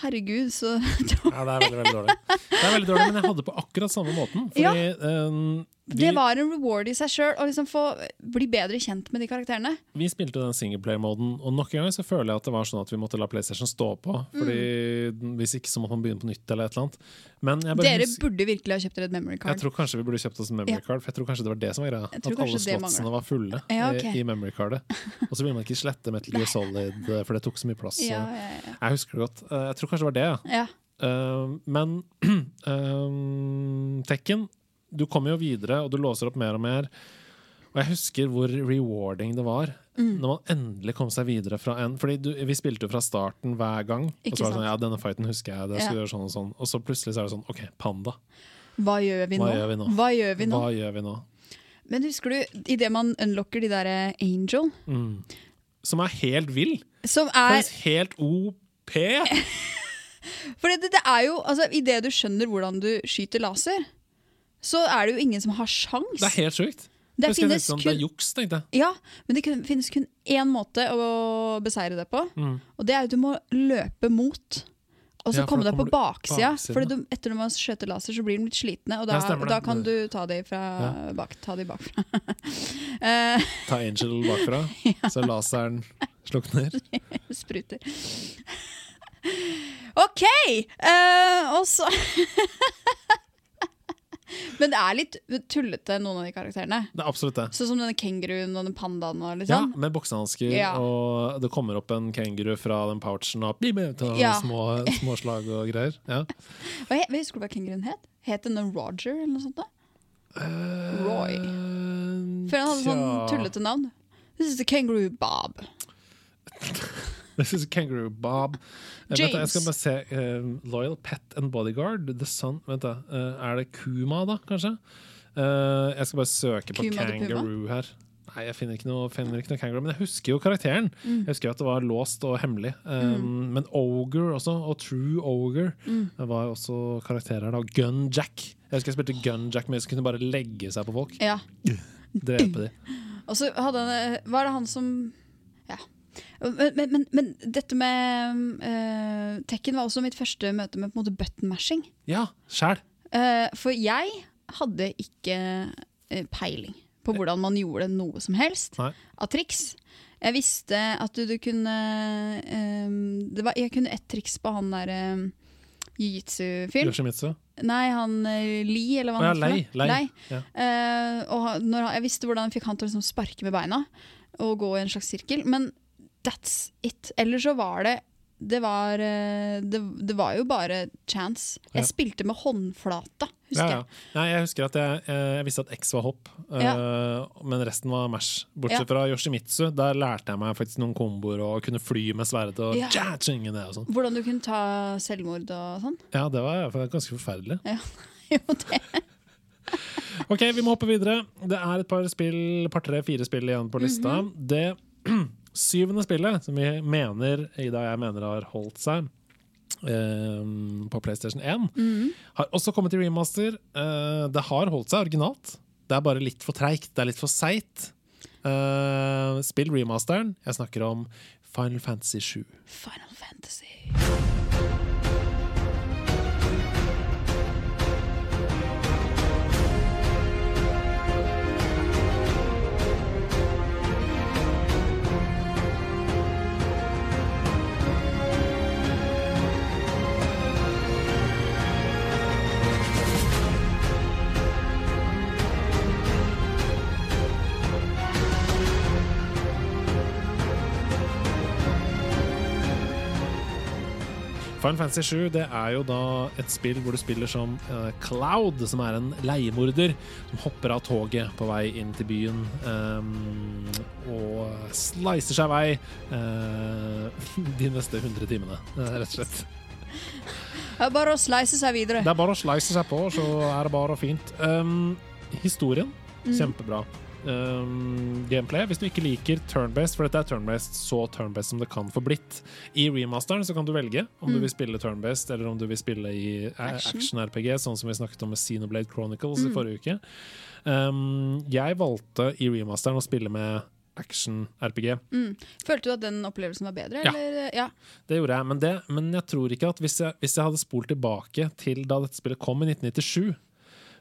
Herregud, så Ja, det er veldig, veldig dårlig. Det er veldig dårlig, Men jeg hadde på akkurat samme måten. Fordi Ja. eh, vi, Det var en reward i seg sjøl å liksom få bli bedre kjent med de karakterene. vi spilte den singleplayer-moden, og nok en gang så føler jeg at det var sånn at vi måtte la PlayStation stå på. Fordi Hvis ikke så måtte man begynne på nytt eller et eller annet. Men jeg, bare Dere husker- burde virkelig ha kjøpt dere et memory card. jeg tror kanskje vi burde kjøpt oss en memory Ja. card. For jeg tror kanskje det var det som var greia. At alle mangler. var fulle Ja, okay. i, i memory cardet. Og så ville man ikke slette Metal Gear Solid, eh, for det tok så mye plass. Ja, ja, ja. Jeg husker det godt. Eh, Jeg tror kanskje det var det, ja. ja. Uh, men uh, Tekken, du kommer jo videre, og du låser opp mer og mer. Og jeg husker hvor rewarding det var Mm. når man endelig kom seg videre fra en Fordi du, vi spilte jo fra starten hver gang. Ikke og så var det sånn, sant. ja, denne fighten husker jeg, det Ja. skulle gjøre sånn og sånn. Og så plutselig så er det sånn, OK, panda. Hva gjør vi nå? Hva gjør vi nå? Hva gjør vi nå? Gjør vi nå? Men husker du idet man unlocker de der eh, Angel, Mm. Som er helt vill. som er Føles helt OP. For det, det er jo, altså Idet du skjønner hvordan du skyter laser, så er det jo ingen som har sjans. Det er helt sjukt. Det finnes sånn, kun- det er juks, tenkte jeg. Ja, men det finnes kun én måte å beseire det på, Mm. og det er at du må løpe mot. Og så Ja, komme deg på baksida. for etter når man skjøter laser, så blir de litt slitne, og da, Ja, da kan du ta de, fra, bak, ta de bakfra. Eh, Ta Angel bakfra, så laseren slukner. spruter. OK! Uh, og så Men det er litt tullete, noen av de karakterene. Det er absolutt det. Sånn som denne kenguruen og den pandaen. og litt Ja, med boksehansker, Ja. og det kommer opp en kenguru fra den pouchen og til Ja. små, små slag og greier. Ja. Hva he- Husker du hva kenguruen het? Het den Roger, eller noe sånt? da? Roy. Eh, For han hadde sånn tullete navn. This is the kangaroo Bob. This is Kangaroo Bob. James. Vent, jeg skal bare se. Uh, Loyal Pet and Bodyguard. The Sun Vent, da. Uh, er det Kuma, da, kanskje? Uh, jeg skal bare søke på Kuma Kangaroo her. Nei, jeg finner ikke noe, finner ikke noe kangaroo, men jeg husker jo karakteren. Mm. Jeg husker at det var låst og hemmelig. Um, Men Ogre også, og True Ogre, Mm. var også karakterer. da Gun Jack. Jeg husker jeg spilte Gun Jack, men jeg kunne bare legge seg på folk. Ja. Drepe de. Og så hadde han eh, Var det han som. Men, men, men, dette med uh, Tekken var også mitt første møte med på en måte button mashing. Ja, selv. Uh, for jeg hadde ikke uh, peiling på hvordan man gjorde noe som helst Nei. av triks. Jeg visste at du, du kunne det var, Jeg kunne ett triks på han der uh, jiu-jitsu-fyren. Yoshimitsu. Nei, han Li, eller hva han heter. Lei. lei. Lei. Ja. Uh, og han- når han, jeg visste hvordan jeg fikk han til å liksom sparke med beina og gå i en slags sirkel, men that's it. Eller så var det det var, eh, det, det var jo bare chance. Jeg Ja. spilte med håndflata, husker Ja, ja. Nei, jeg husker at jeg, eh, jeg visste at X var hopp, uh, men resten var mash. Bortsett Ja. fra Yoshimitsu. Der lærte jeg meg faktisk noen komboer og kunne fly med sverdet og Ja. ja. det og sånt. Hvordan du kunne ta selvmord og sånn. Ja, det var hvert fall ganske forferdelig. Jo, det. Ok, vi må hoppe videre. Det er et par spill, par tre, fire spill igjen på lista. Mhm. Det syvende spillet, som vi mener, Ida og jeg mener har holdt seg eh, på PlayStation 1, mm. har også kommet i remaster. Eh, det har holdt seg originalt. Det er bare litt for treigt. Det er litt for seigt. Eh, spill remasteren. Jeg snakker om Final Fantasy 7. Final Fantasy. Final Fantasy 7 det er jo da et spill hvor du spiller som uh, Cloud, som er en leiemorder som hopper av toget på vei inn til byen um, og slicer seg vei uh, de neste 100 timene, eh, rett og slett. Det er bare å slice seg videre. Det er bare å slice seg på, så er det bare fint. Um, historien, kjempebra. Um, gameplay, hvis du ikke liker turn-based, for dette er turn-based så turn-based som det kan få blitt. I remasteren så kan du velge om du vil spille turn-based, eller om du vil spille i eh, Action. action-RPG, sånn som vi snakket om med Xenoblade Chronicles i forrige uke. Um, jeg valgte i remasteren å spille med action-RPG. Følte du at den opplevelsen var bedre? Ja. Eller? ja. Det gjorde jeg, men, det, men jeg tror ikke at hvis jeg, hvis jeg hadde spolt tilbake til da dette spillet kom i 1997,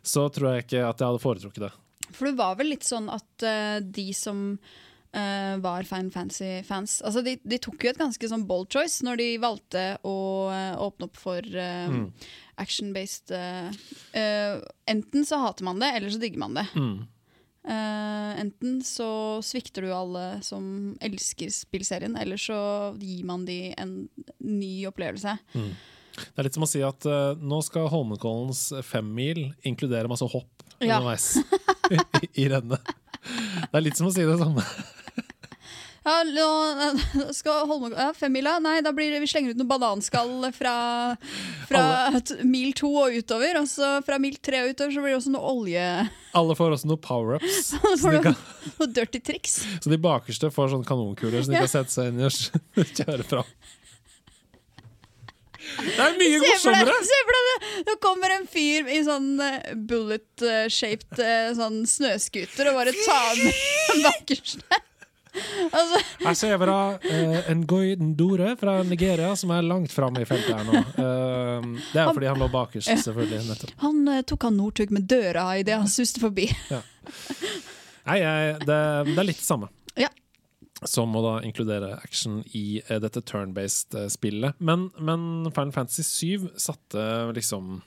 så tror jeg ikke at jeg hadde foretrukket det. For det var vel litt sånn at uh, de som uh, var Fine Fancy-fans altså de, de tok jo et ganske sånn bold choice når de valgte å uh, åpne opp for Mm. action-based Enten så hater man det, eller så digger man det. Mm. Enten så svikter du alle som elsker spillserien, eller så gir man de en ny opplevelse. Det er litt som å si at nå skal Holmenkollens femmil inkludere masse hopp Ja. underveis i, i. Det er litt som å si det samme. Ja, nå skal holde ja, femmila? Nei, da blir det, vi slenger ut noen bananskall fra, fra mil to og utover. Og så fra mil tre og utover så blir det også noe olje. Alle får også noen power-ups. Så Så, noe dirty triks. så de bakerste får sånne kanonkuler som de kan sette seg inn i og kjøre fra. Det er mye morsommere! se for deg det! Nå kommer en fyr i sånn eh, bullet-shaped eh, sånn snøscooter og bare tar med den bakerste. Altså, Her ser vi da eh, en Goiden Dore fra Nigeria som er langt framme i feltet her nå. Uh, det er jo fordi han lå bakerst, selvfølgelig. nettopp. han uh, tok han Northug med døra idet han suste forbi. Nei, jeg, det, det er litt det samme. Som må da inkludere action i eh, dette turn-based eh, spillet. Men, men Final Fantasy 7 satte liksom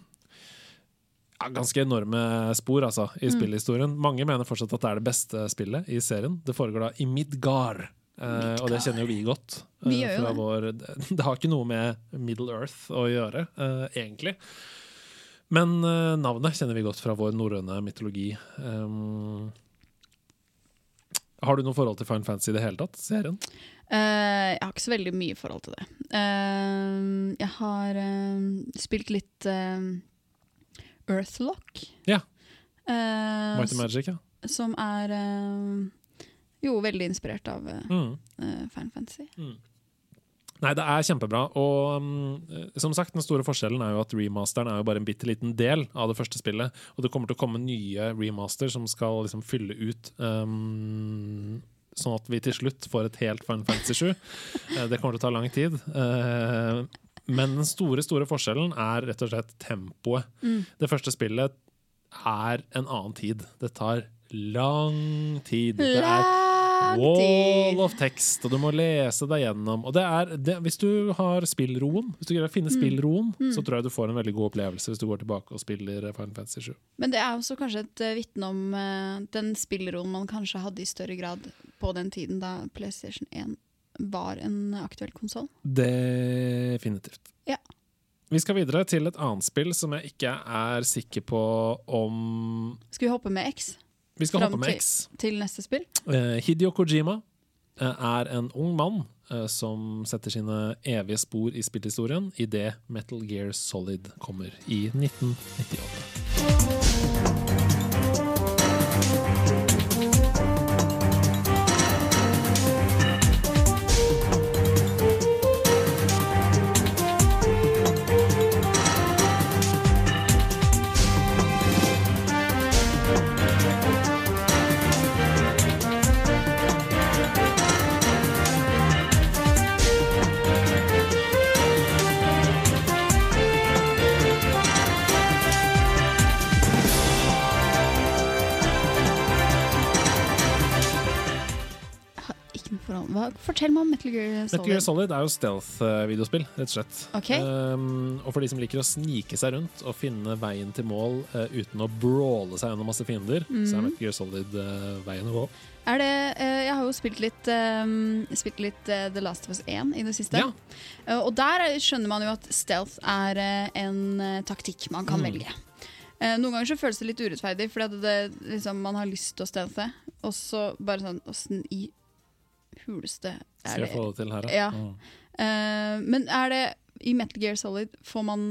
ja, ganske enorme spor altså, i spillhistorien. Mange mener fortsatt at det er det beste spillet i serien. Det foregår da i Midgard. Eh, og det kjenner jo vi godt. eh, Vi gjør jo det. Vår, det har ikke noe med Middle Earth å gjøre, eh, egentlig. Men eh, navnet kjenner vi godt fra vår norrøne mytologi. Um, har du noe forhold til Fine Fantasy i det hele tatt? Serien? Uh, jeg har ikke så veldig mye forhold til det. Uh, jeg har uh, spilt litt Earthlock. Ja. Eh, Mighty Magic, ja. som er jo veldig inspirert av Mm. Final Fantasy. Nei, det er kjempebra. Og um, som sagt, den store forskjellen er jo at remasteren er jo bare en bitte liten del av det første spillet. Og det kommer til å komme nye remaster som skal liksom fylle ut um, Sånn at vi til slutt får et helt Final Fantasy 7. Eh, det kommer til å ta lang tid. Eh, men den store, store forskjellen er rett og slett tempoet. Mm. Det første spillet er en annen tid. Det tar lang tid. Det er Wall of text, og du må lese deg gjennom. Og det er, det, hvis du har spillroen, hvis du greier å Mm. finne spillroen, så tror jeg du får en veldig god opplevelse hvis du går tilbake og spiller Final Fantasy 7. Men det er også kanskje et uh, vitne om uh, den spillroen man kanskje hadde i større grad på den tiden da PlayStation 1 var en aktuell konsoll. Definitivt. Ja. Vi skal videre til et annet spill som jeg ikke er sikker på om Skal vi hoppe med X Vi skal Fram hoppe med til- X. til neste spill? Eh, Hideo Kojima eh, er en ung mann eh, som setter sine evige spor i spillhistorien idet Metal Gear Solid kommer i 1998. forhold. Hva? Fortell meg om Metal Gear Solid. Metal Gear Solid er jo stealth-videospill, rett og slett. Okay. Um, og for de som liker å snike seg rundt og finne veien til mål uh, uten å brawle seg gjennom masse fiender, så er Mhm. Metal Gear Solid uh, veien å gå. Er det, uh, jeg har jo spilt litt, eh, spilt litt The Last of Us 1 i det siste. Ja. Og der er- skjønner man jo at stealth er en taktikk man kan Mm. velge. Noen ganger så føles det litt urettferdig, fordi at det, liksom, man har lyst til å stealthe, og så bare sånn Åssen i huleste er det her, Ja. Mm. uh, Men er det i Metal Gear Solid får man,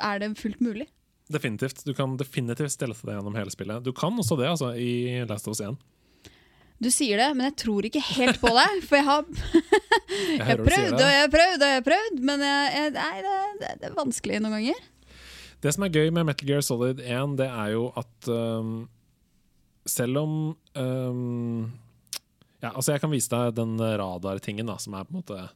Er det fullt mulig? Definitivt. Du kan definitivt stelle deg gjennom hele spillet. Du kan også det, altså, i Last of Us 1. Du sier det, men jeg tror ikke helt på deg. For jeg har Jeg har prøvd og jeg har prøvd og jeg har prøvd, men jeg, jeg, nei, det, det, det er vanskelig noen ganger. Det som er gøy med Metal Gear Solid 1, det er jo at um, selv om um, Ja, altså jeg kan vise deg den radartingen, da, som er på en måte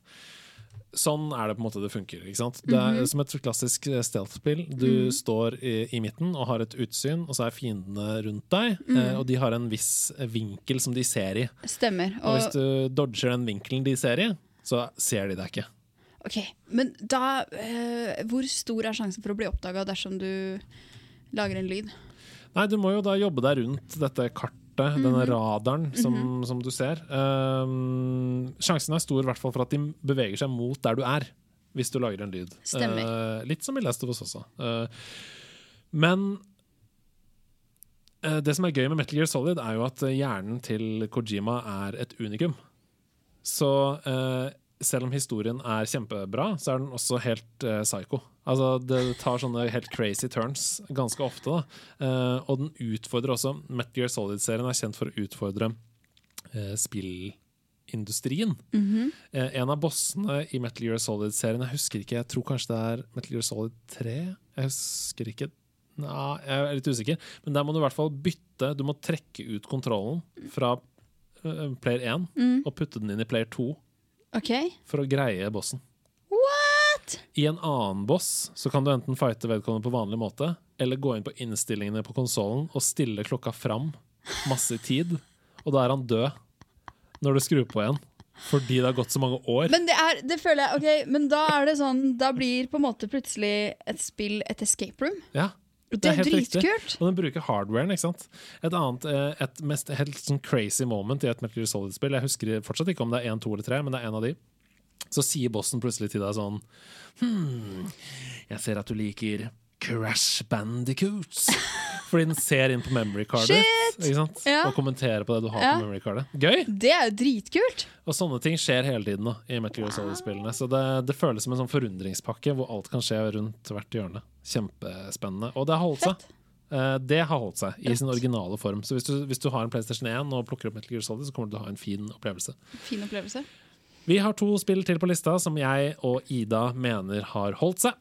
Sånn er det på en måte det funker. ikke sant? Det er Mhm. som et klassisk stealth-spill. Du Mhm. står i, i midten og har et utsyn, og så er fiendene rundt deg. Mm. eh, og de har en viss vinkel som de ser i. Stemmer. Og hvis du dodger den vinkelen de ser i, så ser de deg ikke. ok, Men da eh, Hvor stor er sjansen for å bli oppdaga dersom du lager en lyd? Nei, du må jo da jobbe deg rundt dette kartet, denne radaren som, som du ser. Um, sjansen er stor i hvert fall for at de beveger seg mot der du er, hvis du lager en lyd. Uh, litt som i Last of Us også. Uh, men uh, det som er gøy med Metal Gear Solid, er jo at hjernen til Kojima er et unikum. så selv om historien er kjempebra, så er den også helt psycho. Altså, det tar sånne helt crazy turns ganske ofte. Da. Eh, og den utfordrer også Metal Gear Solid-serien er kjent for å utfordre eh, spillindustrien. eh, en av bossene i Metal Gear Solid-serien, jeg husker ikke, jeg tror kanskje det er Metal Gear Solid 3? Jeg husker ikke. Nei, jeg er litt usikker. Men der må du i hvert fall bytte. Du må trekke ut kontrollen fra player 1 Mm. og putte den inn i player 2 okay. for å greie bossen. I en annen boss så kan du enten fighte vedkommende på vanlig måte, eller gå inn på innstillingene på konsollen og stille klokka fram masse tid, og da er han død når du skrur på igjen. Fordi det har gått så mange år. Men det, er, det føler jeg, ok, men da er det sånn Da blir på en måte plutselig et spill et escape room. ja, Det, er er, helt riktig. dritkult! Og den bruker hardwaren. ikke sant? Et annet, eh, et mest helt sånn crazy moment i et Metal Gear Solid-spill, jeg husker fortsatt ikke om det er én, to eller tre, men det er en av de, så sier bossen plutselig til deg sånn Hm, jeg ser at du liker Crash Bandicoots. Fordi den ser inn på memory cardet sant? Ja. og kommenterer på det du har Ja. på memory cardet. Gøy! Det er jo dritkult! Og sånne ting skjer hele tiden da, i Metal Gear Solid-spillene. Så det, det føles som en sånn forundringspakke hvor alt kan skje rundt hvert hjørne. Kjempespennende. Og det har holdt seg. Uh, det har holdt seg i sin originale form. Så hvis du, hvis du har en PlayStation 1 og plukker opp Metal Gear Solid, så kommer du til å ha en fin opplevelse. Fin opplevelse. Vi har to spill til på lista som jeg og Ida mener har holdt seg.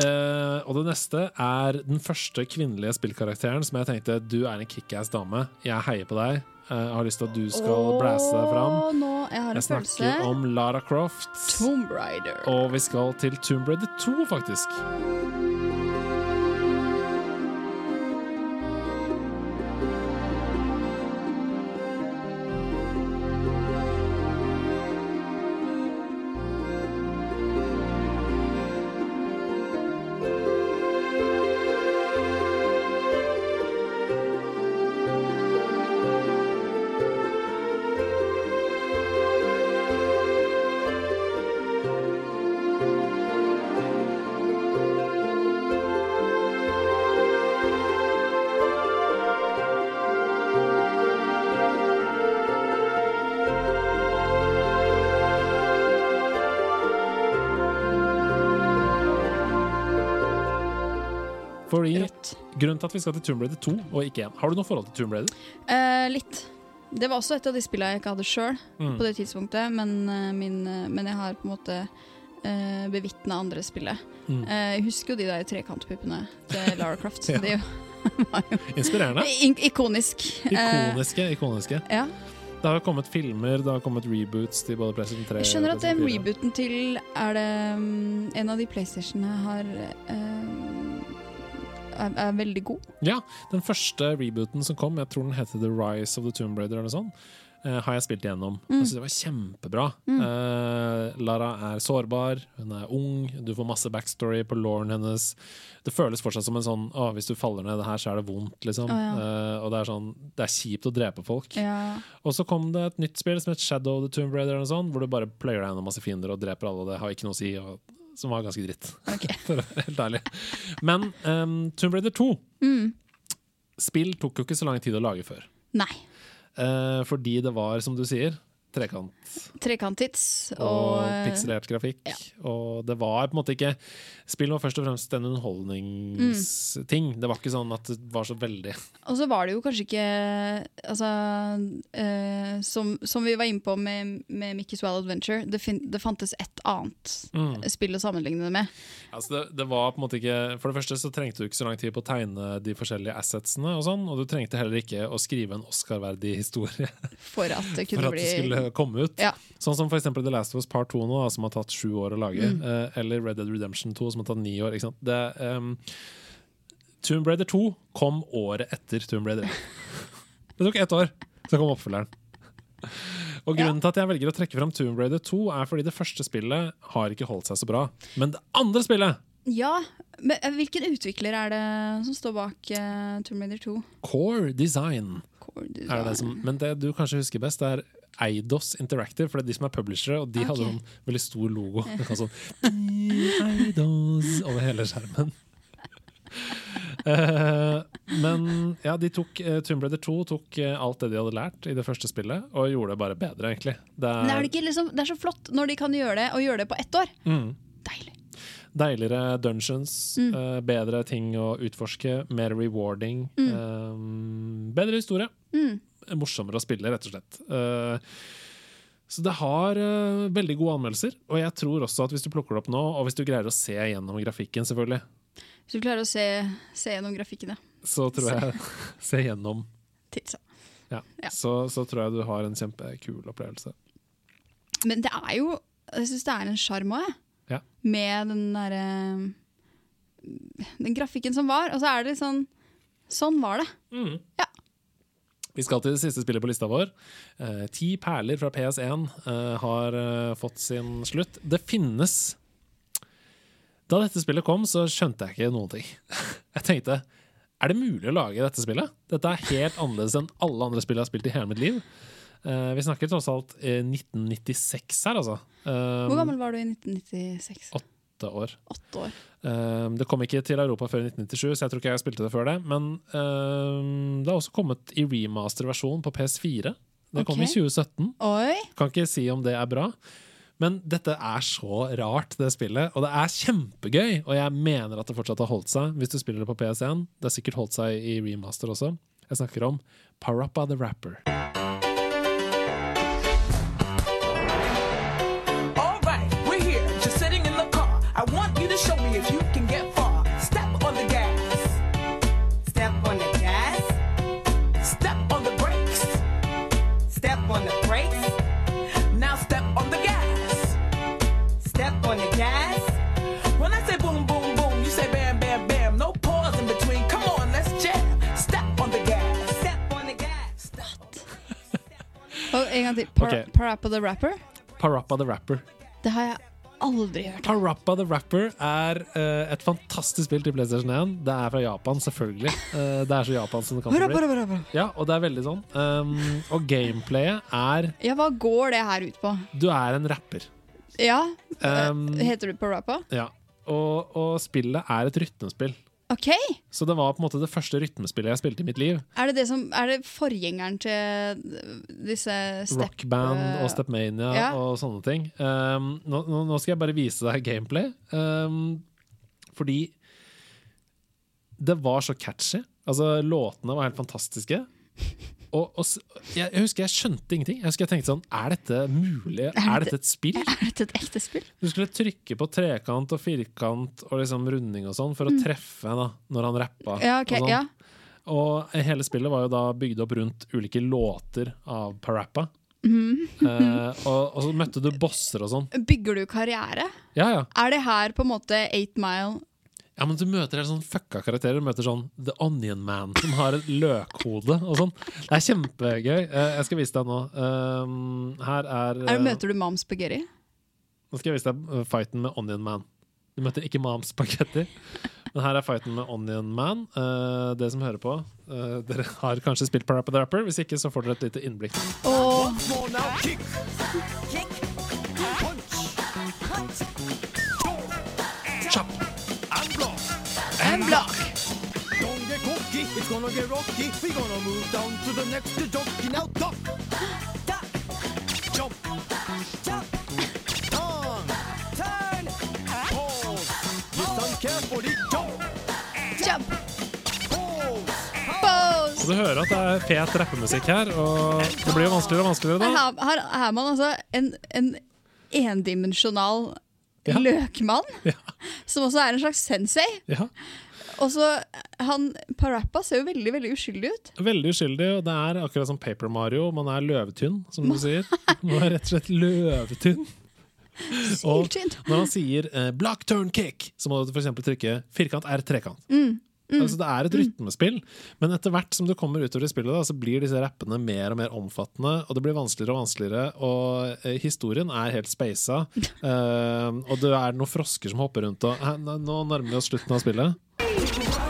Uh, og det neste er den første kvinnelige spillkarakteren som jeg tenkte du er en kickass dame. Jeg heier på deg. Uh, Jeg har lyst til at du skal blæse deg fram. Nå, jeg Jeg følelse. snakker om Lara Croft. Tomb Raider. Og vi skal til Tomb Raider 2, faktisk. Fordi Rødt. Grunnen til at vi skal til Tomb Raider 2 og ikke 1 Har du noe forhold til Tomb Raider? Eh, litt. Det var også et av de spillene jeg ikke hadde sjøl Mm. på det tidspunktet, men, eh, min, eh, men jeg har på en måte uh, bevitna andre spillet. Mm. Eh, jeg husker jo de der trekantpuppene til Lara Croft. Ja. Det er jo Inspirerende. In ikonisk. Eh, Ikoniske. ikoniske. ja. Det har jo kommet filmer, det har kommet reboots til både PlayStation 3 Jeg skjønner at den PlayStation 4. rebooten til Er det um, en av de PlayStationene har um, er, er veldig god. Ja, den første rebooten som kom, jeg tror den heter The Rise of the Tomb Raider, eller sånn, eh, har jeg spilt igjennom. Mm. Jeg synes det var kjempebra. Eh, Lara er sårbar, hun er ung, du får masse backstory på lauren hennes. Det føles fortsatt som en sånn å, hvis du faller ned her, så er det vondt, liksom. Oh, ja. uh, og det er sånn Det er kjipt å drepe folk. Ja. Og så kom det et nytt spill som het Shadow of the Tomb Raider, sånt, hvor du bare pløyer deg gjennom masse fiender og dreper alle, og det har ikke noe å si. Og, som var ganske dritt, Okay. for å være helt ærlig. Men um, Tomb Raider 2 Mm. Spill tok jo ikke så lang tid å lage før. Nei. Uh, fordi det var, som du sier, trekant Trekanttids og, og, eh, pikselert grafikk. ja. Og det var på en måte ikke Spill var først og fremst en underholdningsting. Mm. Det var ikke sånn at det var så veldig Og så var det jo kanskje ikke Altså eh, som, som vi var inne på med, med Mickey's Wild Adventure, det, fin det fantes ett annet mm. spill å sammenligne det med. altså det, det var på en måte ikke For det første så trengte du ikke så lang tid på å tegne de forskjellige assetsene, og sånn, og du trengte heller ikke å skrive en Oscar-verdig historie For at det for kunne at bli komme ut. Ja. Sånn som for eksempel The Last of Us Part 2 nå, som har tatt sju år å lage. Mm. eh, eller Red Dead Redemption 2, som har tatt ni år. Ikke sant? Det, um, Tomb Raider 2 kom året etter Tomb Raider 1. det tok ett år, så kom oppfølgeren. Og Grunnen til at jeg velger å trekke fram Tomb Raider 2, er fordi det første spillet har ikke holdt seg så bra. Men det andre spillet, Ja, men eh, hvilken utvikler er det som står bak uh, Tomb Raider 2? Core Design, Core er det Design. det som, men det du kanskje husker best, er Eidos Interactive, for det er de som er publishere, og de hadde Ok. sånn veldig stor logo. Sånn Eidos over hele skjermen. uh, men ja, de tok, uh, Tomb Raider 2 tok uh, alt det de hadde lært i det første spillet, og gjorde det bare bedre, egentlig. Det er, er det, liksom, det er så flott når de kan gjøre det, og gjøre det på ett år. mm, Deilig. deiligere dungeons, Mm. bedre ting å utforske, mer rewarding. um, bedre historie. Mm. Morsommere å spille, rett og slett. Uh, så det har uh, veldig gode anmeldelser, og jeg tror også at hvis du plukker det opp nå, og hvis du greier å se gjennom grafikken, selvfølgelig, Hvis du klarer å se, se gjennom grafikkene. så tror jeg Se gjennom. Tidsa. Ja. Ja. Så, så tror jeg du har en kjempekul opplevelse. Men det er jo Jeg syns det er en sjarm òg, jeg. Ja. Med den derre Den grafikken som var. Og så er det litt sånn Sånn var det. Ja. Vi skal til det siste spillet på lista vår. Eh, Ti perler fra PS1 eh, har eh, fått sin slutt. Det finnes Da dette spillet kom, så skjønte jeg ikke noen ting. Jeg tenkte er det mulig å lage dette spillet? Dette er helt annerledes enn alle andre spill jeg har spilt i hele mitt liv. Uh, vi snakker tross alt eh, 1996 her, altså. Um, Hvor gammel var du i 1996? Åtte år. Åtte år. Um, det kom ikke til Europa før i 1997, så jeg tror ikke jeg spilte det før det. Men um, det har også kommet i remaster-versjon på PS4. Det kom i 2017. Oi! Kan ikke si om det er bra. Men dette er så rart, det spillet. Og det er kjempegøy, og jeg mener at det fortsatt har holdt seg hvis du spiller det på PS1. Det har sikkert holdt seg i remaster også. Jeg snakker om Parappa the Rapper. Til. Par okay. Parappa the Rapper. Parappa the Rapper. Det har jeg aldri hørt. Parappa the Rapper er uh, et fantastisk spill til PlayStation 1. Det er fra Japan, selvfølgelig. Uh, det er så Japan som det kan bli. Ja, og det er veldig sånn. Um, og gameplayet er Ja, hva går det her ut på? Du er en rapper. Ja, Um, heter du Parappa? Ja. Og, og spillet er et rytmespill. OK! Så det var på en måte det første rytmespillet jeg spilte i mitt liv. Er det, det som, er det forgjengeren til disse step... Rockband og Stepmania ja. og sånne ting. Um, nå nå skal jeg bare vise deg gameplay. Um, fordi det var så catchy. Altså, låtene var helt fantastiske. Og, og jeg, husker jeg skjønte ingenting. Jeg husker jeg tenkte sånn Er dette mulig? Er dette et spill? Er dette et ekte spill? Du skulle trykke på trekant og firkant og liksom runding og sånn for å treffe da, når han rappa. Mm. Ja, okay, og, sånn. ja. og hele spillet var jo da bygd opp rundt ulike låter av Parappa. Mm. Uh, og, og så møtte du bosser og sånn. Bygger du karriere? Ja, ja. Er det her på en måte Eight Mile ja, men du møter helt sånn fucka karakterer. Du møter sånn The Onion Man, som har et løkhode og sånn. Det er kjempegøy. Eh, jeg skal vise deg nå. Um, her er, er, eh, Møter du Mam Spaghetti? Nå skal jeg vise deg eh, fighten med Onion Man. Du møter ikke Mom Spaghetti. Men her er fighten med Onion Man. Eh, det som hører på, eh, dere har kanskje spilt Parappa the Rapper. Hvis ikke, så får dere et lite innblikk. Og gonna get rocky. We gonna move down to the next jockey now. Duck, duck, jump, jump, turn, turn, pause. Listen carefully, jump, Jump! pause. Du hører at det er fet rappemusikk her, og det blir jo vanskeligere og vanskeligere Her, da. her er man altså en, en endimensjonal Ja. løkmann, Ja. som også er en slags sensei. Ja. Og så han Parappa ser jo veldig veldig uskyldig ut. Veldig uskyldig, og det er akkurat som Paper Mario. Man er løvetynn, som du sier. Man er rett og slett løvetynn. Og når han sier eh, 'block turn kick', så må du f.eks. trykke firkant er trekant. Mm, Altså, det er et rytmespill, men etter hvert som du kommer utover i spillet, da, så blir disse rappene mer og mer omfattende, og det blir vanskeligere og vanskeligere. Og eh, historien er helt speisa, eh, og det er noen frosker som hopper rundt. Og, nå nærmer vi oss slutten av spillet.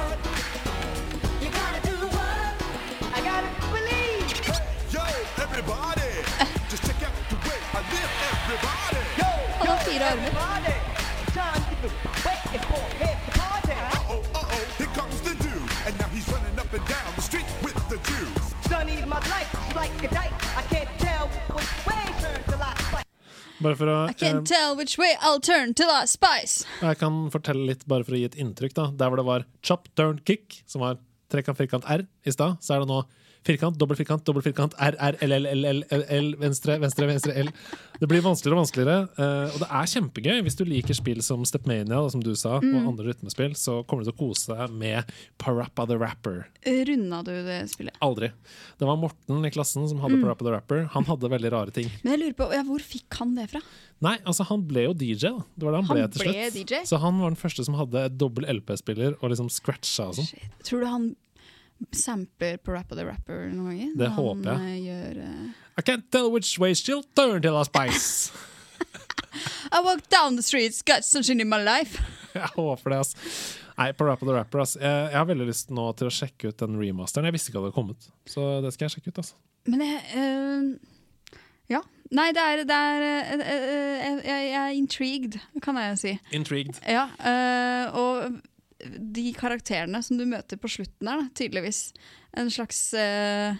Bare for å I can eh, tell which way I'll turn till I spice. Jeg kan fortelle litt, bare for å gi et inntrykk. da Der hvor det var chop, turn, kick, som var trekant, firkant, R i stad, så er det nå firkant, dobbel firkant, dobbel firkant, R, R, L, L, L, L, L, L, venstre, venstre, venstre, L. Det blir vanskeligere og vanskeligere, Uh, og det er kjempegøy. Hvis du liker spill som Stepmania, da, som du sa, Mm. og andre rytmespill, så kommer du til å kose deg med Parappa the Rapper. Runda du det spillet? Aldri. Det var Morten i klassen som Mm. hadde Parappa the Rapper. Han hadde veldig rare ting. Men jeg lurer på, ja, Hvor fikk han det fra? Nei, altså han ble jo DJ, da. Det var det han, Han ble til ble. DJ? Så han var den første som hadde dobbel LP-spiller og liksom scratcha og sånn. Tror du han sampler på Rap of the Rapper noen ganger? Det håper jeg. Han, eh, gjør, uh, I can't tell which way she'll turn till I spice. I walk down the streets, got sunshine in my life. Jeg håper det, ass. Nei, på Rap of the Rapper, ass. Jeg, jeg har veldig lyst nå til å sjekke ut den remasteren. Jeg visste ikke at det hadde kommet, så det skal jeg sjekke ut, ass. Men jeg uh, Ja. Nei, det er, det er uh, eh, jeg, jeg er intrigued, kan jeg si. Intrigued. Ja, eh, og de karakterene som du møter på slutten her, tydeligvis En slags eh,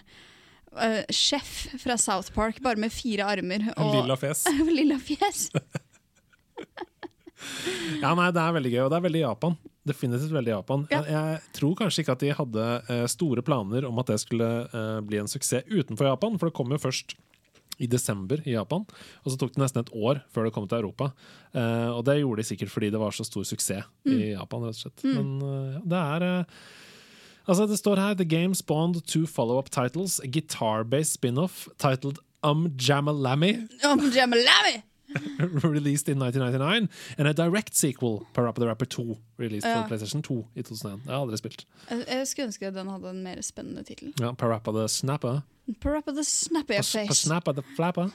uh, sjef fra South Park, bare med fire armer og Lilla fjes. lilla fjes. Ja, nei, det er veldig gøy, og det er veldig Japan. Definitivt veldig Japan. Ja. Jeg, jeg tror kanskje ikke at de hadde uh, store planer om at det skulle bli en suksess utenfor Japan, for det kom jo først i desember i Japan, og så tok det nesten et år før det kom til Europa. Uh, og det gjorde de sikkert fordi det var så stor suksess i Japan, rett og slett. Men uh, det er uh, Altså, det står her The game spawned two follow-up titles, a guitar-based spin-off titled Um Jamalami. Um Jamalami! released in 1999, and a direct sequel, Parappa the Rapper 2, released Ja. for PlayStation 2 i 2001. Det har jeg aldri spilt. Jeg, jeg skulle ønske den hadde en mer spennende tittel. Ja, Parappa the Snapper. Parappa the Snapper your Face. Snapper the Flapper.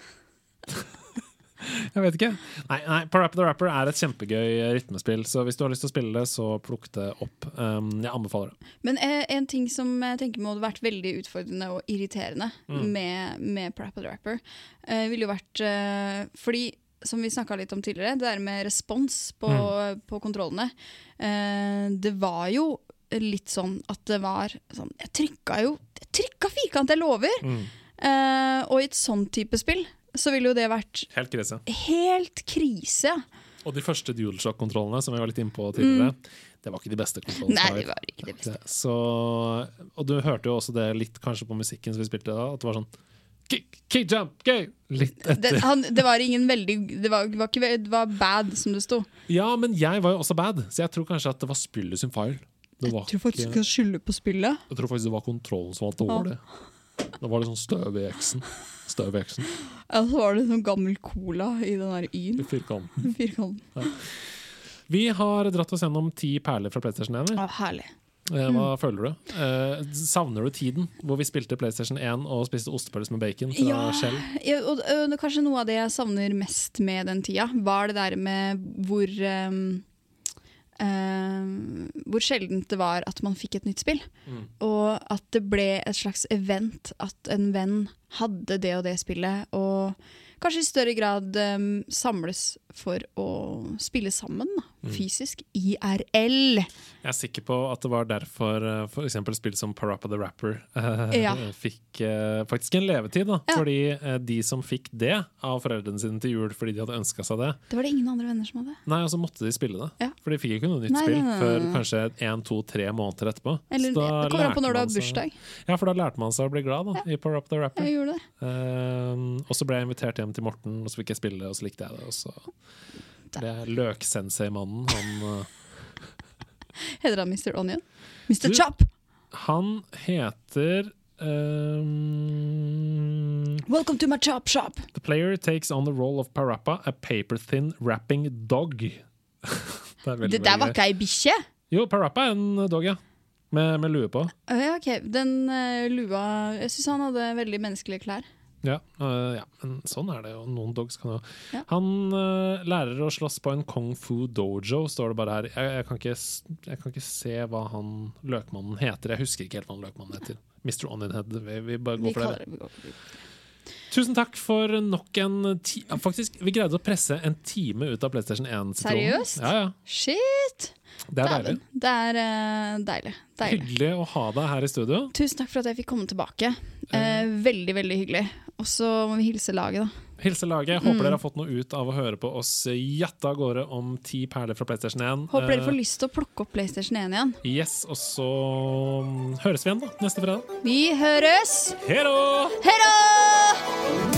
jeg vet ikke. Nei, nei, Parappa the Rapper er et kjempegøy rytmespill, så hvis du har lyst til å spille det, så plukk det opp. Um, jeg anbefaler det. Men eh, en ting som jeg tenker må ha vært veldig utfordrende og irriterende Mm. med, med Parappa the Rapper, eh, ville jo vært eh, Fordi, som vi snakka litt om tidligere, det der med respons på, Mm. på kontrollene eh, Det var jo litt sånn at det var sånn Jeg trykka jo Jeg trykka firkant, jeg lover! Mm. Eh, og i et sånn type spill så ville jo det vært Helt krise. helt krise. Og de første DualShock-kontrollene, som vi var litt inne på tidligere, det var ikke de beste kontrollene. Mm. Nei, det var ikke de beste. Så, og du hørte jo også det litt kanskje på musikken som vi spilte da, at det var sånn Kick, kick jump, gøy! Litt Det, etter. han, det var ingen veldig Det var, var, ikke, det var bad, som det sto. Ja, men jeg var jo også bad, så jeg tror kanskje at det var spillet sin feil. Det var Jeg tror faktisk ikke, skal skylder på spillet. jeg tror faktisk det var kontrollen som var dårlig. Det var det sånn støv i X-en. Støv i X-en. Ja, så var det sånn gammel cola i den der Y-en. firkanten. Firkanten. Vi har dratt oss gjennom ti perler fra PlayStation 1. vi. Å, herlig. Eh, Hva føler du? Eh, savner du tiden hvor vi spilte PlayStation 1 og spiste ostepølse med bacon fra Ja, Shell? ja, og, og kanskje noe av det jeg savner mest med den tida, var det der med hvor um, ehm, Hvor sjeldent det var at man fikk et nytt spill. Mm. Og at det ble et slags event, at en venn hadde det og det spillet. Og kanskje i større grad um, samles for å spille sammen, da, Mm. Fysisk. IRL. Jeg er sikker på at det var derfor f.eks. for eksempel spill som Parappa the Rapper eh, Ja. fikk eh, faktisk en levetid. Da. Ja. Fordi eh, de som fikk det av foreldrene sine til jul fordi de hadde ønska seg det, Det var det ingen andre venner som hadde. Nei, og så måtte de spille det. Ja. For de fikk jo ikke noe nytt Nei, spill nei, nei, før kanskje én, to, tre måneder etterpå. Eller Så det kommer an på når du har seg- bursdag. Ja, for da lærte man seg å bli glad da, i Parappa the Rapper. Jeg gjorde det. Eh, og så ble jeg invitert hjem til Morten, og så fikk jeg spille, og så likte jeg det. Og så ble er løksensei-mannen. Han, eh, Heter han Mr. Onion? Mr. Du- Chop! han heter um, Welcome to my chop shop! The player takes on the role of Parappa, a paper-thin rapping dog. det veldig, Det der var ikke ei bikkje? Jo, Parappa er en dog, ja. Med, med lue på. Uh, Ja, ok. Den uh, lua Jeg syns han hadde veldig menneskelige klær. Ja, øh, ja, men sånn er det jo. Noen dogs kan jo Ja. Han øh, lærer å slåss på en kung fu dojo, står det bare her. Jeg, jeg, kan ikke, jeg kan ikke se hva han løkmannen heter. Jeg husker ikke helt hva han løkmannen heter. Mr. Onionhead. Vi, vi bare går vi for det. Tusen takk for nok en ti Faktisk, vi greide å presse en time ut av PlayStation 1. -sitronen. Seriøst? Ja, ja. Shit! Det er deilig. Det er uh, deilig. deilig. Hyggelig å ha deg her i studio. Tusen takk for at jeg fikk komme tilbake. Uh, veldig, veldig hyggelig. Og så må vi hilse laget, da. Hilse laget. Mm. Håper dere har fått noe ut av å høre på oss jatte av gårde om ti perler fra PlayStation 1. Håper dere får Eh, lyst til å plukke opp PlayStation 1 igjen. Yes, og så mm, høres vi igjen da, neste fredag. Vi høres! Hei da!